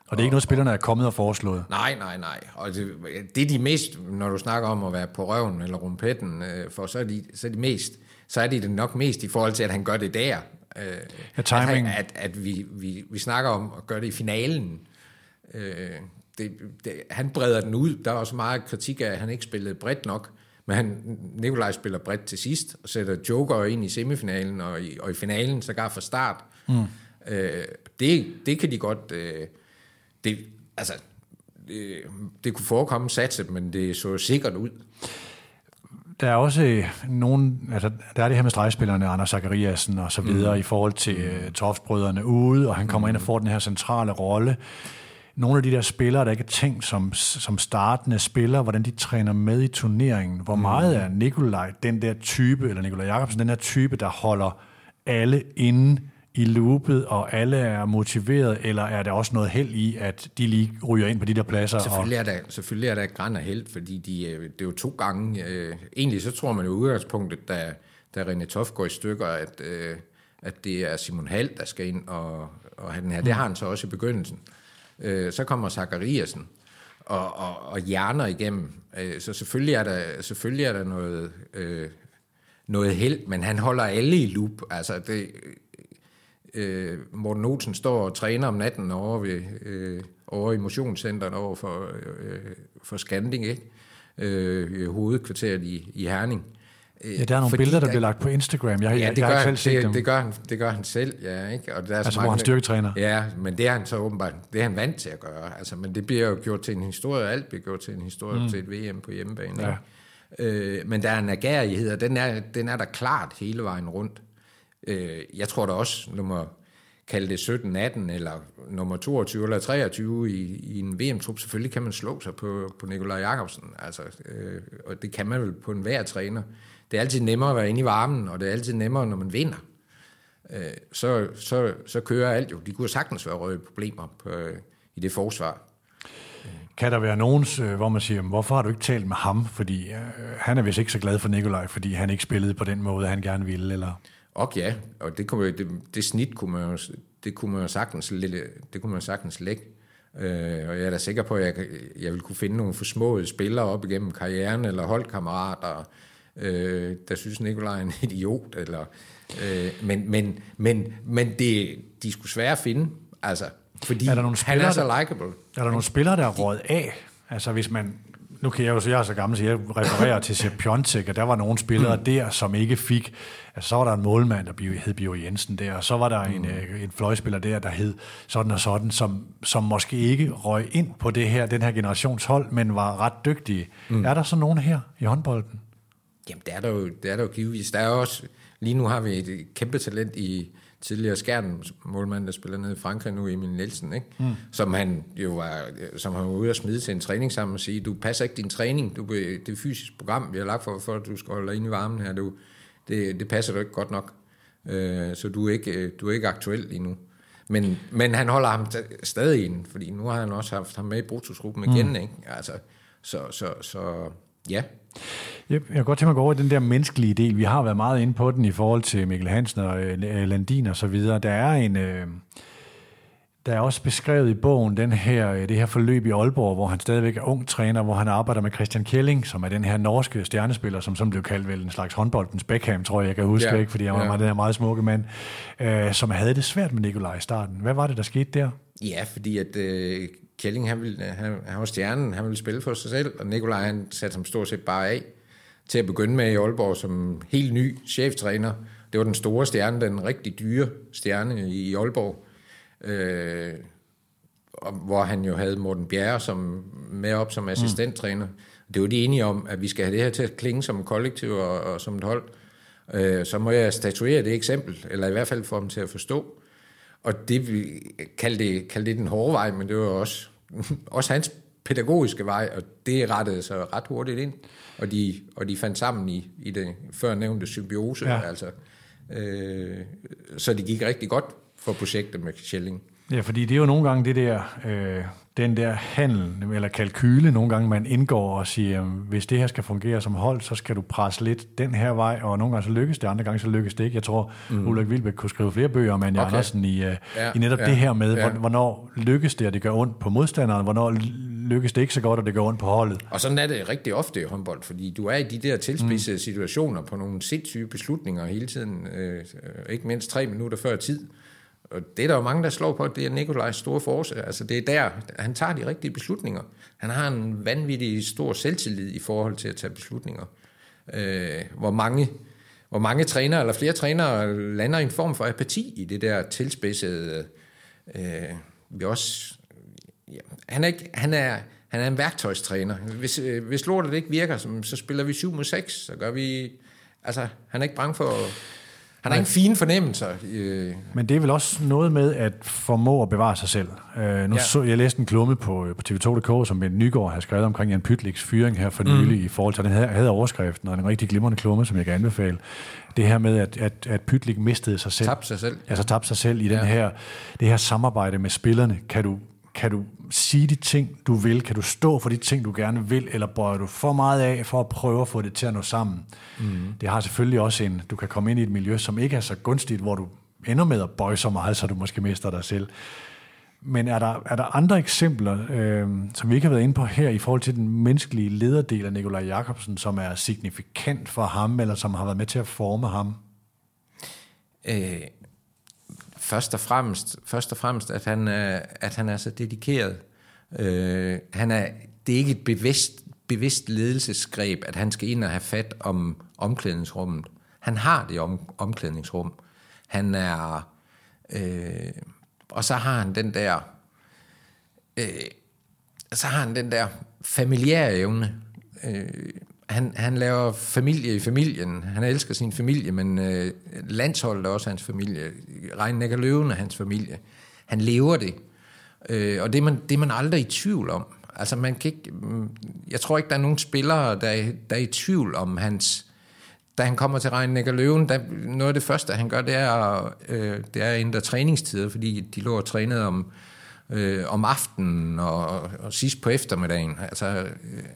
Og det er ikke noget, spillerne er kommet og foreslået. Nej, nej, nej. Og det, det er de mest, når du snakker om at være på røven eller rumpetten, øh, for så er, de, så er de mest, så er de det nok mest i forhold til, at han gør det der. Øh, Ja, timing. At, at, at vi, vi, vi snakker om at gøre det i finalen. Øh, det, det, han breder den ud. Der er også meget kritik af, at han ikke spillede bredt nok. Men han, Nikolaj spiller bredt til sidst, og sætter Joker ind i semifinalen, og i, og i finalen, sågar fra start. Mm. Øh, det, det kan de godt... Øh, det, altså, det, det kunne forekomme satse, men det så sikkert ud. Der er også øh, nogen, altså der er det her med stregspillerne, Anders Zachariasen og så videre, mm. i forhold til uh, Toftbrødrene ude, og han kommer mm. ind og får den her centrale rolle. Nogle af de der spillere, der ikke er tænkt som, som startende spillere, hvordan de træner med i turneringen. Hvor meget er Nikolaj den der type, eller Nikolaj Jakobsen, den der type, der holder alle inde i loopet, og alle er motiveret, eller er der også noget held i, at de lige ryger ind på de der pladser? Selvfølgelig er der, selvfølgelig er der græn af held, fordi de, øh, det er jo to gange. Øh, egentlig så tror man jo udgangspunktet, da, da René Toft går i stykker, at, øh, at det er Simon Hald, der skal ind og, og have den her. Det har han så også i begyndelsen. Øh, så kommer Zachariasen og, og, og hjerner igennem. Øh, så selvfølgelig er der, selvfølgelig er der noget, øh, noget held, men han holder alle i loop. Altså det, øh, Morten Olsen står og træner om natten over, ved, øh, over i motionscenteret over for, øh, for Skanding, ikke? Øh, hovedkvarteret i, i Herning. Ja, der er nogle Fordi billeder, der, der bliver lagt på Instagram. Jeg, ja, det, jeg, gør, jeg han, det, dem. det, gør han, det gør han selv, ja. Ikke? Og der er altså, så mange, hvor han styrketræner. Ja, men det er han så åbenbart, det er han vant til at gøre. Altså, men det bliver jo gjort til en historie, alt bliver gjort til en historie mm. til et VM på hjemmebane. Ja. Øh, men der er en agerighed, og den er, den er der klart hele vejen rundt. Øh, jeg tror da også, nummer kalde det 17, 18 eller nummer 22 eller 23 i, i en VM-trup, selvfølgelig kan man slå sig på, på Nikolaj Jakobsen. Altså, øh, og det kan man vel på en hver træner. Det er altid nemmere at være inde i varmen, og det er altid nemmere, når man vinder. Øh, så, så, så kører alt jo. De kunne sagtens være røde problemer på, øh, i det forsvar. Kan der være nogens, øh, hvor man siger, hvorfor har du ikke talt med ham? Fordi øh, han er vist ikke så glad for Nikolaj, fordi han ikke spillede på den måde, han gerne ville, eller... Og ja, og det, kunne, det, det snit kunne man jo, det kunne man jo sagtens, det kunne man sagtens lægge. Øh, og jeg er da sikker på, at jeg, jeg vil kunne finde nogle forsmåede spillere op igennem karrieren, eller holdkammerater, øh, der synes Nikolaj er en *laughs* idiot. Eller, øh, men men, men, men det, de skulle svære at finde, altså, fordi er der nogle spillere, han er så likable. Er der nogle spillere, der er råd af? Altså hvis man, nu kan jeg jo så, jeg er så gammel, så jeg refererer til Sepp Piontek, og der var nogle spillere mm. der, som ikke fik, altså så var der en målmand, der hed Bio Jensen der, og så var der mm. en, øh, en fløjspiller der, der hed sådan og sådan, som, som måske ikke røg ind på det her, den her generationshold, men var ret dygtige. Mm. Er der så nogen her i håndbolden? Jamen, det er der jo, det er der jo givetvis. Der er også, lige nu har vi et kæmpe talent i tidligere skærn målmand, der spiller nede i Frankrig nu, Emil Nielsen, ikke? Mm. som han jo var, som han var ude at smide til en træning sammen og sige, du passer ikke din træning, du, det er fysisk program, vi har lagt for, for at du skal holde dig inde i varmen her, du, det, det passer du ikke godt nok, øh, så du er, ikke, du er ikke aktuel lige nu. Men, men han holder ham stadig ind, fordi nu har han også haft ham med i Brutusgruppen igen, mm. ikke? Altså, så, så, så ja. Jeg kan godt tænke mig at gå over den der menneskelige del. Vi har været meget inde på den i forhold til Mikkel Hansen og øh, Landin og så videre. Der er en... Øh, der er også beskrevet i bogen den her, øh, det her forløb i Aalborg, hvor han stadigvæk er ung træner, hvor han arbejder med Christian Kelling, som er den her norske stjernespiller, som som blev kaldt vel en slags håndboldens Beckham, tror jeg, jeg kan huske, ja. ikke, fordi han var ja. den her meget smukke mand, øh, som havde det svært med Nikolaj i starten. Hvad var det, der skete der? Ja, fordi at øh, Kelling, han, ville, han, han var stjernen, han ville spille for sig selv, og Nikolaj han satte ham stort set bare af til at begynde med i Aalborg som helt ny cheftræner. Det var den store stjerne, den rigtig dyre stjerne i Aalborg, øh, hvor han jo havde Morten Bjerre som, med op som assistenttræner. Mm. Det var de enige om, at vi skal have det her til at klinge som kollektiv og, og som et hold. Øh, så må jeg statuere det eksempel, eller i hvert fald få dem til at forstå. Og det, vi kaldte det, kaldte det den hårde vej, men det var også, *laughs* også hans pædagogiske vej, og det rettede sig ret hurtigt ind. Og de, og de fandt sammen i, i det før nævnte symbiose. Ja. Altså, øh, så det gik rigtig godt for projektet med Schelling. Ja, fordi det er jo nogle gange det der, øh, den der handel eller kalkyle, nogle gange man indgår og siger, hvis det her skal fungere som hold, så skal du presse lidt den her vej, og nogle gange så lykkes det, andre gange så lykkes det ikke. Jeg tror, mm. Ulrik Vilbæk kunne skrive flere bøger om Anja okay. Andersen i, uh, ja, i netop ja, det her med, ja. hvornår lykkes det, at det gør ondt på modstanderen, hvornår lykkes det ikke så godt, at det gør ondt på holdet. Og sådan er det rigtig ofte i håndbold, fordi du er i de der tilspidsede mm. situationer på nogle sindssyge beslutninger hele tiden, øh, ikke mindst tre minutter før tid, og det er der jo mange, der slår på, det er Nikolajs store force. Altså det er der, han tager de rigtige beslutninger. Han har en vanvittig stor selvtillid i forhold til at tage beslutninger. Øh, hvor mange hvor mange trænere, eller flere trænere, lander i en form for apati i det der tilspidsede. Øh, vi også, ja, han, er ikke, han, er, han er en værktøjstræner. Hvis, øh, hvis lortet ikke virker, så, så spiller vi 7 mod 6, så gør vi... Altså, han er ikke bange for... Han har ikke fine fornemmelser. Øh. Men det er vel også noget med at formå at bevare sig selv. Uh, nu ja. så jeg læste en klumme på, på TV2.dk, som Bent Nygaard har skrevet omkring Jan Pytliks fyring her for nylig, mm. i forhold til, den her, havde overskriften, og en rigtig glimrende klumme, som jeg kan anbefale. Det her med, at, at, at Pytlik mistede sig selv. Tabte sig selv. Altså tabte sig selv i ja. den her, det her samarbejde med spillerne. Kan du, kan du sige de ting, du vil? Kan du stå for de ting, du gerne vil? Eller bøjer du for meget af for at prøve at få det til at nå sammen? Mm. Det har selvfølgelig også en... Du kan komme ind i et miljø, som ikke er så gunstigt, hvor du ender med at bøje så meget, så du måske mister dig selv. Men er der, er der andre eksempler, øh, som vi ikke har været inde på her, i forhold til den menneskelige lederdel af Nikolaj Jakobsen, som er signifikant for ham, eller som har været med til at forme ham? Øh, først og fremmest, først og fremmest at, han, er, at han er så dedikeret. Øh, han er, det er ikke et bevidst, bevidst ledelsesgreb, at han skal ind og have fat om omklædningsrummet. Han har det om, omklædningsrum. Han er... Øh, og så har han den der... Øh, så har han den der familiære evne. Øh, han, han laver familie i familien. Han elsker sin familie, men øh, landsholdet er også hans familie. Regnækker Løven er hans familie. Han lever det. Øh, og det er, man, det er man aldrig i tvivl om. Altså man kan ikke, mm, jeg tror ikke, der er nogen spillere, der der er i tvivl om hans... Da han kommer til Regnækker Løven, der, noget af det første, han gør, det er, øh, det er at ændre træningstider, fordi de lå og trænede om øh, om aftenen og, og sidst på eftermiddagen. Altså, øh,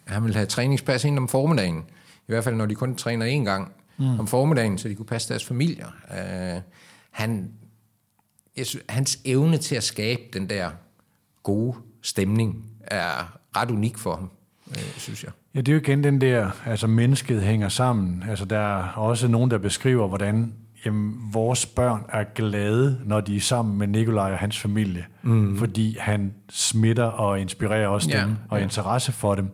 han ville have træningspas ind om formiddagen. I hvert fald, når de kun træner én gang mm. om formiddagen, så de kunne passe deres familier. Øh, han, jeg synes, hans evne til at skabe den der gode stemning er ret unik for ham, øh, synes jeg. Ja, det er jo igen den der, altså mennesket hænger sammen. Altså der er også nogen, der beskriver, hvordan jamen, vores børn er glade, når de er sammen med Nikolaj og hans familie, mm. fordi han smitter og inspirerer også ja, dem, og ja. interesse for dem.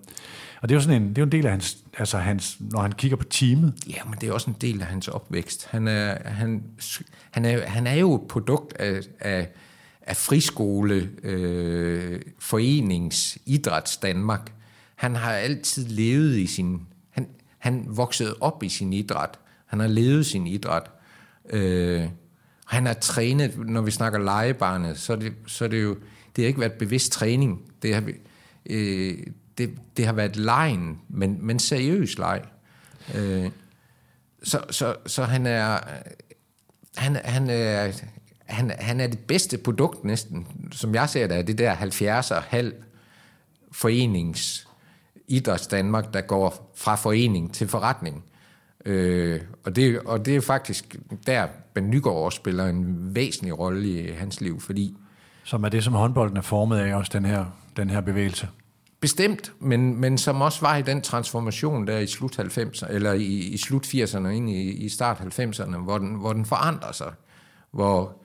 Og det er jo sådan en, det er jo en del af hans, altså hans, når han kigger på teamet. Ja, men det er også en del af hans opvækst. Han er, han, han er, han er jo et produkt af, af, af friskole, øh, forenings, idræts Danmark. Han har altid levet i sin, han, han voksede op i sin idræt. Han har levet sin idræt. Øh, han har trænet, når vi snakker legebarnet, så er det, så er det jo, det har ikke været bevidst træning. Det har, øh, det, det har været lejen, men, men seriøs leg. Øh, så, så, så han er, han, han er, han, han er det bedste produkt næsten, som jeg ser det, er det der 70'er halv forenings idræts Danmark, der går fra forening til forretning. Øh, og, det, og det er faktisk der, Ben Nygaard også spiller en væsentlig rolle i hans liv, fordi... Som er det, som håndbolden er formet af også, den her, den her bevægelse? Bestemt, men, men som også var i den transformation der i slut 90'erne, eller i, i slut 80'erne ind i, i start 90'erne, hvor den, hvor den forandrer sig. Hvor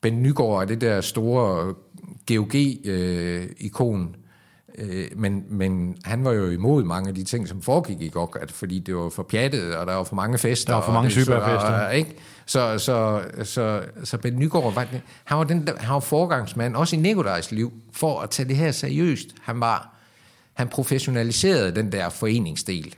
Ben Nygaard er det der store GOG-ikon, øh, men, men han var jo imod mange af de ting, som foregik i at fordi det var for pjattet, og der var for mange fester. Der var for mange typer af fester. Ikke? Så, så, så, så Ben Nygaard, var, han var, den, han var forgangsmand, også i Nikolajs liv, for at tage det her seriøst. Han var, han professionaliserede den der foreningsdel.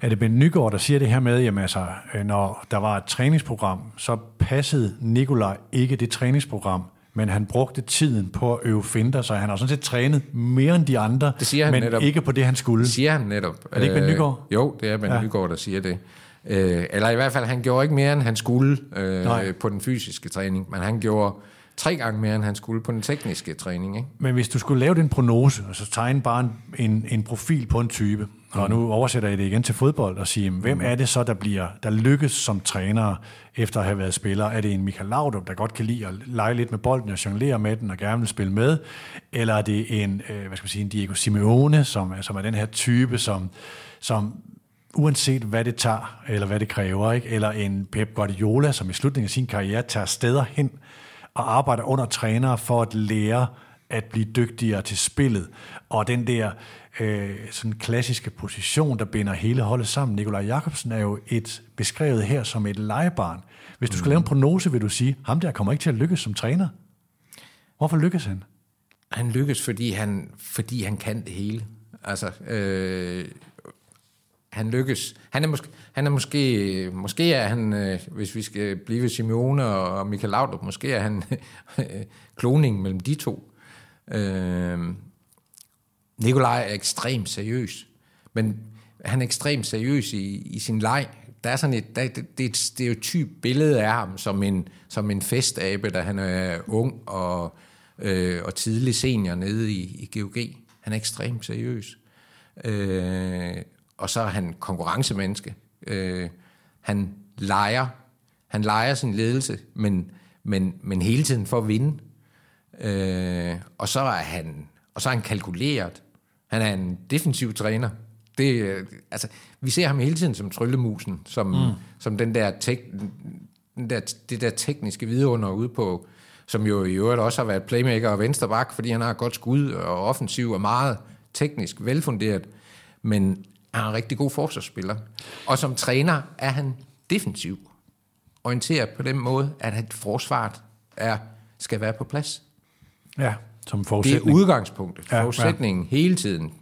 Er det Ben Nygaard, der siger det her med, at altså, øh, når der var et træningsprogram, så passede Nikolaj ikke det træningsprogram, men han brugte tiden på at øve finder, så han har sådan set trænet mere end de andre, det siger han men netop. ikke på det, han skulle. Det siger han netop. Er det ikke Ben Nygaard? Øh, jo, det er Ben ja. Nygaard, der siger det. Øh, eller i hvert fald, han gjorde ikke mere, end han skulle øh, på den fysiske træning, men han gjorde tre gange mere, end han skulle på den tekniske træning. Ikke? Men hvis du skulle lave den prognose, og så tegne bare en, en, en profil på en type, og nu oversætter jeg det igen til fodbold og siger, hvem er det så, der bliver der lykkes som træner efter at have været spiller? Er det en Michael Laudrup, der godt kan lide at lege lidt med bolden og jonglere med den og gerne vil spille med? Eller er det en, øh, hvad skal man sige, en Diego Simeone, som, som er den her type, som, som uanset hvad det tager, eller hvad det kræver, ikke? eller en Pep Guardiola, som i slutningen af sin karriere tager steder hen og arbejder under trænere for at lære at blive dygtigere til spillet. Og den der øh, sådan klassiske position, der binder hele holdet sammen. Nikolaj Jakobsen er jo et beskrevet her som et legebarn. Hvis du skal lave en prognose, vil du sige, ham der kommer ikke til at lykkes som træner. Hvorfor lykkes han? han lykkes, fordi han, fordi han kan det hele. Altså, øh, han lykkes. Han er måske, han er måske, måske er han, øh, hvis vi skal blive ved Simeone og Michael Laudrup, måske er han øh, kloning mellem de to. Øh, Nikolaj er ekstremt seriøs, men han er ekstremt seriøs i, i sin leg. Der er sådan et, der, det, det er et stereotyp billede af ham som en, som en festabe, da han er ung og, øh, og tidlig senior nede i, i GOG. Han er ekstremt seriøs. Øh, og så er han konkurrencemenneske. Øh, han leger, han leger sin ledelse, men, men, men hele tiden for at vinde. Øh, og så er han og så er han kalkuleret. Han er en defensiv træner. Det, altså, vi ser ham hele tiden som tryllemusen, som, mm. som den der, tek, den der, det der tekniske vidunder ude på, som jo i øvrigt også har været playmaker og vensterbak, fordi han har godt skud og offensiv og meget teknisk velfunderet, men han er en rigtig god forsvarsspiller. Og som træner er han defensiv, orienteret på den måde, at et forsvaret er, skal være på plads. Ja, som forudsætning. Det er udgangspunktet, ja, forudsætningen ja. hele tiden.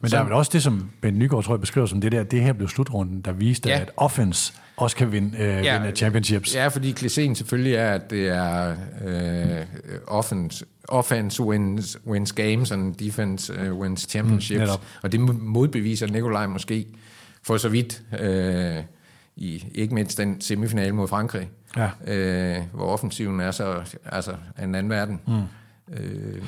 Men der er vel også det, som Ben Nygaard tror jeg beskriver som det der, det her blev slutrunden, der viste, ja. at offense også kan vinde, øh, ja, vinde championships. Ja, fordi klichéen selvfølgelig er, at det er øh, offense, offense wins, wins games, and defense uh, wins championships. Mm, og det modbeviser Nikolaj måske for så vidt, øh, i ikke mindst den semifinale mod Frankrig, ja. øh, hvor offensiven er så altså en anden verden. Mm. Øh,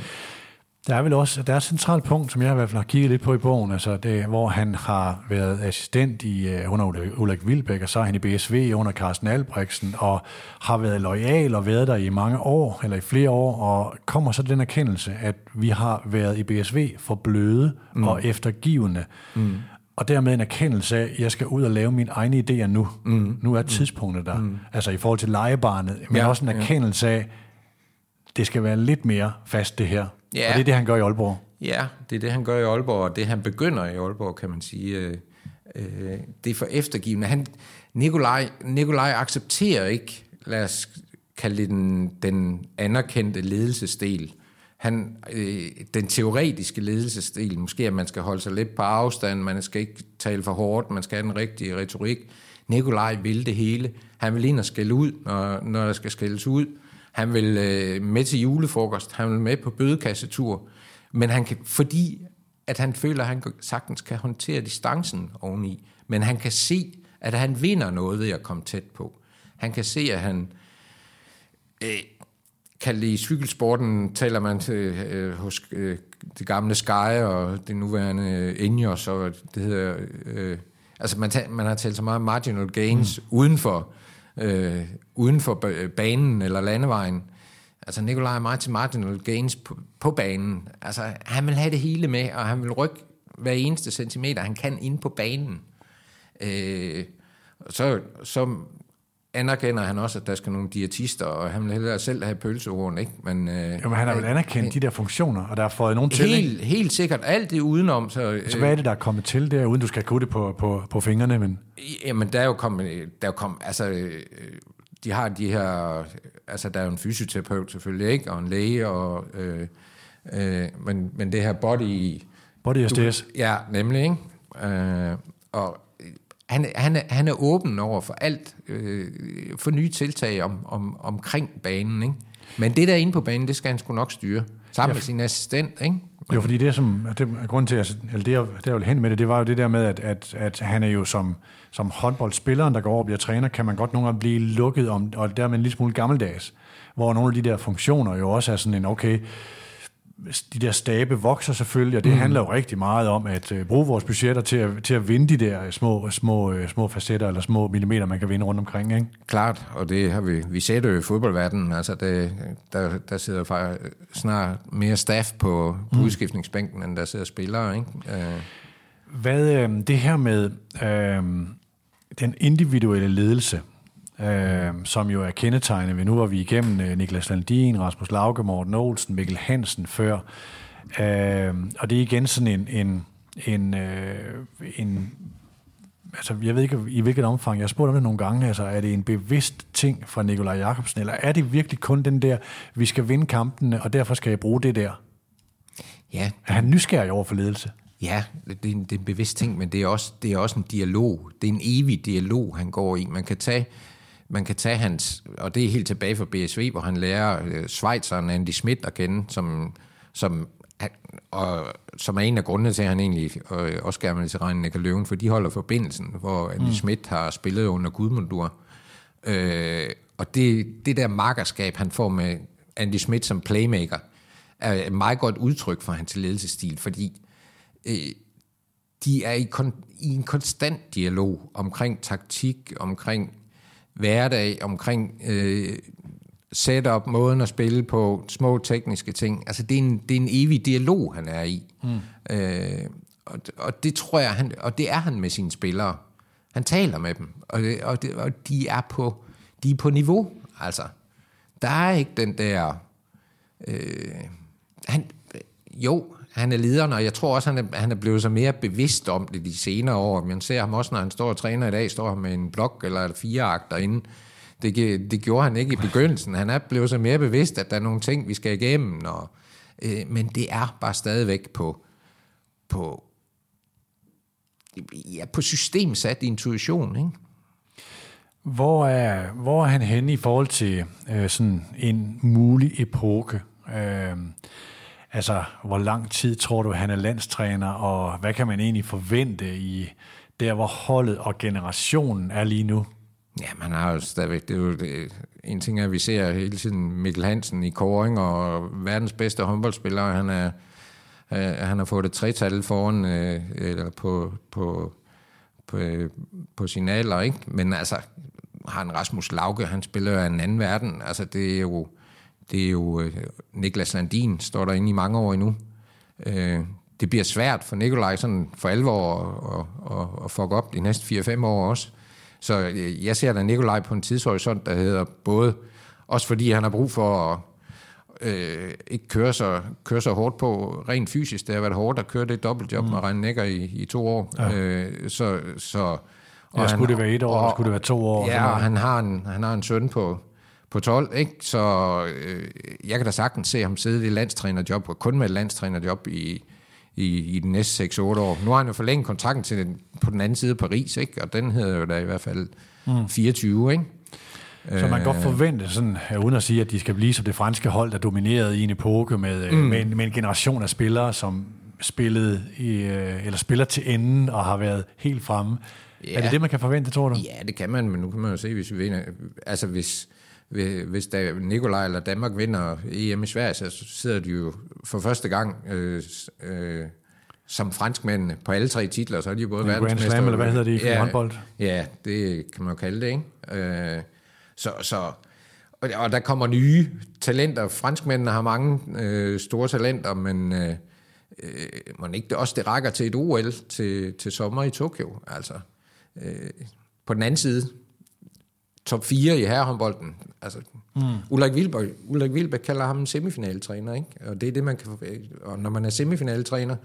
der er vel også der er et centralt punkt, som jeg i hvert fald har kigget lidt på i bogen, altså det, hvor han har været assistent i, uh, under Ulrik Vilbæk, og så er han i BSV under Carsten Albrechtsen, og har været lojal og været der i mange år, eller i flere år, og kommer så den erkendelse, at vi har været i BSV for bløde mm. og eftergivende. Mm. Og dermed en erkendelse af, at jeg skal ud og lave mine egne idéer nu. Mm. Nu er tidspunktet der. Mm. Altså i forhold til legebarnet, men ja, også en erkendelse af, det skal være lidt mere fast det her. Ja. Og det er det, han gør i Aalborg. Ja, det er det, han gør i Aalborg, og det han begynder i Aalborg, kan man sige. Øh, øh, det er for eftergivende. Han, Nikolaj, Nikolaj accepterer ikke, lad os kalde det den, den anerkendte ledelsesdel. Han, øh, den teoretiske ledelsesdel, måske at man skal holde sig lidt på afstand, man skal ikke tale for hårdt, man skal have den rigtige retorik. Nikolaj vil det hele. Han vil ind og skælde ud, når, når der skal skældes ud. Han vil øh, med til julefrokost, han vil med på bødekassetur, men han kan, fordi at han føler, at han sagtens kan håndtere distancen oveni, men han kan se, at han vinder noget ved at komme tæt på. Han kan se, at han øh, kan lide cykelsporten, taler man til, øh, hos øh, det gamle Sky og det nuværende Ineos, og det hedder, øh, altså man, man har talt så meget marginal gains mm. uden for øh, uden for banen eller landevejen. Altså Nikolaj er Martin til gains på, på banen. Altså han vil have det hele med, og han vil rykke hver eneste centimeter, han kan ind på banen. Øh, så, så anerkender han også, at der skal nogle diætister, og han vil hellere selv have pølsehorn, ikke? Men, øh, jo, men han har vel anerkendt øh, de der funktioner, og der er fået nogen til, helt, ikke? Helt sikkert. Alt det udenom. Så, øh, så hvad er det, der er kommet til der, uden du skal kunne det på, på, på fingrene? Men... Jamen, der er jo kommet... Der er jo kommet altså, øh, de har de her... Altså, der er jo en fysioterapeut selvfølgelig, ikke? Og en læge, og... Øh, øh, men, men det her body... Body SDS. Ja, nemlig, ikke? Øh, og han, han, er, han er åben over for alt, øh, for nye tiltag om, om, omkring banen. Ikke? Men det der inde på banen, det skal han sgu nok styre, sammen ja. med sin assistent. Ikke? Jo, fordi det, som, det er grund til, altså, eller det, jeg, det jeg vil hen med det, det var jo det der med, at, at, at han er jo som, som håndboldspilleren, der går over og bliver træner, kan man godt nogle gange blive lukket om, og dermed en lille smule gammeldags, hvor nogle af de der funktioner jo også er sådan en, okay, de der stabe vokser selvfølgelig, og det mm. handler jo rigtig meget om at uh, bruge vores budgetter til at, til at vinde de der små, små, uh, små facetter eller små millimeter, man kan vinde rundt omkring. Ikke? Klart, og det har vi, vi ser det jo i fodboldverdenen. Altså det, der, der sidder faktisk snart mere staff på, på mm. udskiftningsbænken, end der sidder spillere. Ikke? Uh. Hvad øh, det her med øh, den individuelle ledelse, øh, som jo er kendetegnet ved, nu var vi igennem øh, Niklas Landin, Rasmus Lauke, Morten Olsen, Mikkel Hansen før, øh, og det er igen sådan en, en, en, øh, en altså jeg ved ikke i hvilket omfang, jeg har spurgt om det nogle gange, altså er det en bevidst ting fra Nikolaj Jakobsen, eller er det virkelig kun den der, vi skal vinde kampene, og derfor skal jeg bruge det der? Ja, Er han nysgerrig over for ledelse? Ja, det er, en, det er en bevidst ting, men det er, også, det er også en dialog. Det er en evig dialog, han går i. Man kan tage, man kan tage hans, og det er helt tilbage fra BSV, hvor han lærer øh, Schweizeren Andy Schmidt at kende, som, som, og, som er en af grundene til, at han egentlig øh, også gerne vil til Regnen Løven, for de holder forbindelsen, hvor Andy mm. Schmidt har spillet under Gudmundur. Øh, og det, det der markerskab, han får med Andy Schmidt som playmaker, er et meget godt udtryk for hans ledelsesstil, fordi øh, de er i, kon, i en konstant dialog omkring taktik, omkring hverdag, omkring øh, setup, måden at spille på, små tekniske ting. Altså det er en, det er en evig dialog, han er i. Mm. Øh, og, og det tror jeg, han, og det er han med sine spillere. Han taler med dem, og, det, og, det, og de er på de er på niveau. Altså, der er ikke den der... Øh, han, jo, han er lederen, og jeg tror også, han er, han er blevet så mere bevidst om det de senere år. Man ser ham også, når han står og træner i dag, står han med en blok eller fire akter inde. Det, det gjorde han ikke i begyndelsen. Han er blevet så mere bevidst, at der er nogle ting, vi skal igennem. Og, øh, men det er bare stadigvæk på, på, ja, på systemsat intuition, ikke? Hvor er, hvor er han henne i forhold til øh, sådan en mulig epoke? Øh, altså, hvor lang tid tror du, han er landstræner, og hvad kan man egentlig forvente i der, hvor holdet og generationen er lige nu? Ja, man har jo stadigvæk, det er jo det, en ting er, at vi ser hele tiden Mikkel Hansen i koring, og verdens bedste håndboldspiller, han er, øh, han har fået et tretal foran, øh, eller på, på, på, øh, på sin ikke? Men altså, har en Rasmus Lauke, han spiller jo en anden verden. Altså, det er jo, det er jo uh, Niklas Landin, står der inde i mange år endnu. Uh, det bliver svært for Nikolaj sådan for alvor at, at, at, at fuck op de næste 4-5 år også. Så uh, jeg ser da Nikolaj på en tidshorisont, der hedder både, også fordi han har brug for at øh, ikke køre så, køre så hårdt på rent fysisk. Det har været hårdt at køre det dobbeltjob mm. med Reine Nækker i, i to år. Ja. Øh, så, så og ja, skulle han, det være et år, og, skulle det være to år? Ja, og han har en, han har en søn på, på 12, ikke? så øh, jeg kan da sagtens se ham sidde i landstrænerjob, og kun med et landstrænerjob i, i, i de næste 6-8 år. Nu har han jo forlænget kontrakten til den, på den anden side af Paris, ikke? og den hedder jo da i hvert fald mm. 24, ikke? Så man kan godt forvente, sådan, uden at sige, at de skal blive som det franske hold, der dominerede i en epoke med, øh, mm. med, en, med en generation af spillere, som spillede i, øh, eller spiller til enden og har været helt fremme. Ja. Er det det, man kan forvente, tror du? Ja, det kan man, men nu kan man jo se, hvis vi vinder. Altså, hvis, hvis der Nikolaj eller Danmark vinder EM i Sverige, så sidder de jo for første gang øh, øh, som franskmændene på alle tre titler, så er de jo både ja, Grand Slam, eller hvad hedder det i ja, håndbold? Ja, det kan man jo kalde det, ikke? Øh, så, så, og, og der kommer nye talenter. Franskmændene har mange øh, store talenter, men øh, øh, man ikke det også det rækker til et OL til, til sommer i Tokyo, altså. Øh, på den anden side, top 4 i herrehåndbolden. Altså, mm. Ulrik Wilbæk, Ulrik Wilbæk kalder ham en semifinaletræner, ikke? Og det er det, man kan Og når man er semifinaletræner,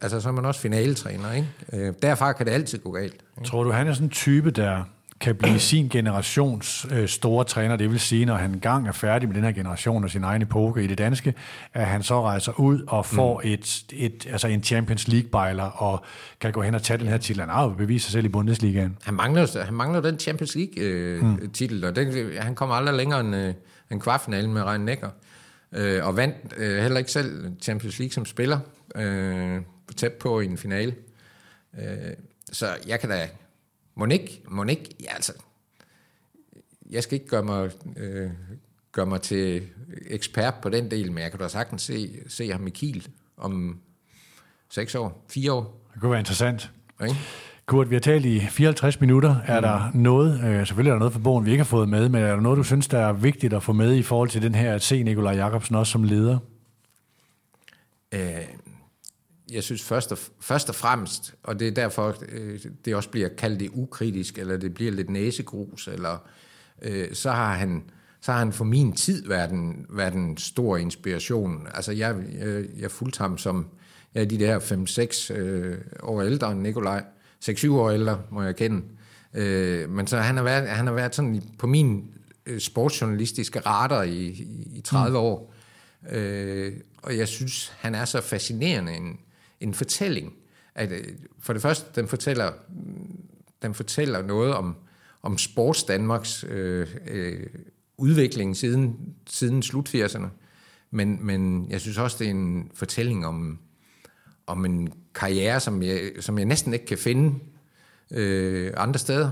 altså, så er man også finaletræner, ikke? Øh, derfra kan det altid gå galt. Ikke? Tror du, han er sådan en type, der kan blive sin generations øh, store træner. Det vil sige, når han engang er færdig med den her generation og sin egen epoke i det danske, at han så rejser ud og får mm. et, et, altså en Champions League-bejler og kan gå hen og tage den her titel. Han har jo bevist sig selv i Bundesligaen. Han mangler, han mangler den Champions League-titel, øh, mm. og den, han kommer aldrig længere end øh, en kvartfinale med Ryan Necker. Øh, og vandt øh, heller ikke selv Champions League som spiller. Øh, tæt på i en finale. Øh, så jeg kan da Monik, Monik, ja altså, jeg skal ikke gøre mig, øh, gøre mig til ekspert på den del, men jeg kan da sagtens se, se ham i Kiel om seks år, fire år. Det kunne være interessant. Okay. Kurt, vi har talt i 54 minutter. Er mm. der noget, øh, selvfølgelig er der noget for bogen, vi ikke har fået med, men er der noget, du synes, der er vigtigt at få med i forhold til den her at se Nikolaj Jakobsen også som leder? Øh, jeg synes først og, først og fremmest, og det er derfor, øh, det også bliver kaldt det ukritisk, eller det bliver lidt næsegrus, eller øh, så har han så har han for min tid været en, været en stor inspiration. Altså, jeg, jeg, jeg fulgte ham som, jeg er de der 5-6 øh, år ældre end Nikolaj. 6-7 år ældre, må jeg kende. Øh, men så han har været, han har været sådan på min øh, sportsjournalistiske radar i, i 30 mm. år. Øh, og jeg synes, han er så fascinerende en, en fortælling. At, øh, for det første, den fortæller, den fortæller noget om, om sports Danmarks øh, øh, udvikling siden, siden slut 80'erne. Men, men jeg synes også, det er en fortælling om, om en karriere, som jeg, som jeg næsten ikke kan finde øh, andre steder.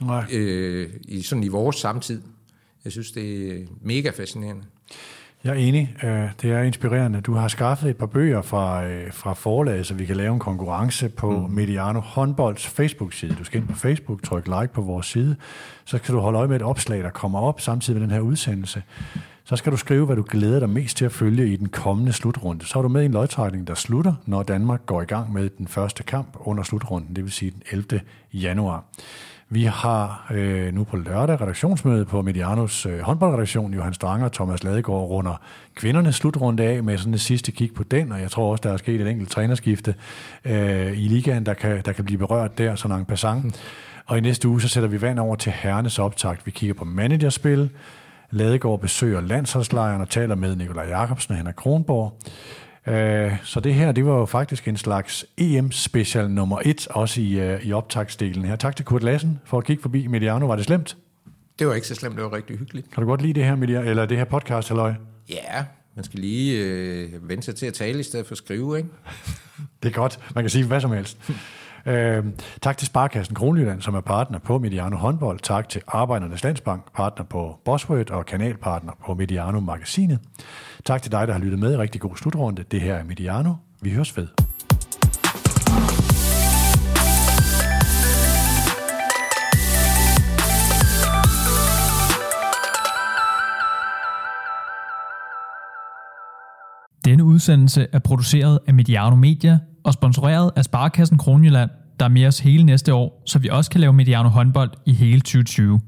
Nej. Øh, i, sådan i vores samtid. Jeg synes, det er mega fascinerende. Jeg er enig. Øh, det er inspirerende. Du har skaffet et par bøger fra, øh, fra forlaget, så vi kan lave en konkurrence på mm. Mediano Håndbolds Facebook-side. Du skal ind på Facebook, tryk like på vores side, så kan du holde øje med et opslag, der kommer op samtidig med den her udsendelse. Så skal du skrive, hvad du glæder dig mest til at følge i den kommende slutrunde. Så er du med i en lodtrækning, der slutter, når Danmark går i gang med den første kamp under slutrunden, det vil sige den 11. januar. Vi har øh, nu på lørdag redaktionsmøde på Medianos øh, håndboldredaktion. Johan Stranger og Thomas Ladegaard runder kvindernes slutrunde af med sådan det sidste kig på den, og jeg tror også, der er sket et enkelt trænerskifte øh, i ligaen, der kan, der kan blive berørt der, sådan en passant. Mm. Og i næste uge, så sætter vi vand over til herrenes optakt. Vi kigger på managerspil. Ladegaard besøger landsholdslejren og taler med Nikolaj Jakobsen og Henrik Kronborg. Øh, så det her, det var jo faktisk en slags EM-special nummer et, også i, øh, i optagsdelen her. Tak til Kurt Lassen for at kigge forbi Mediano. Var det slemt? Det var ikke så slemt, det var rigtig hyggeligt. Kan du godt lide det her, Mediano, eller det her podcast, halløj? Ja, man skal lige øh, vente sig til at tale i stedet for at skrive, ikke? *laughs* det er godt. Man kan sige hvad som helst. Øh, tak til Sparkassen Kronjylland, som er partner på Mediano Håndbold. Tak til Arbejdernes Landsbank, partner på Bosworth og kanalpartner på Mediano Magasinet. Tak til dig, der har lyttet med i rigtig god slutrunde. Det her er Mediano. Vi høres ved. Udsendelse er produceret af Mediano Media og sponsoreret af Sparkassen Kronjylland, der er med os hele næste år, så vi også kan lave Mediano håndbold i hele 2020.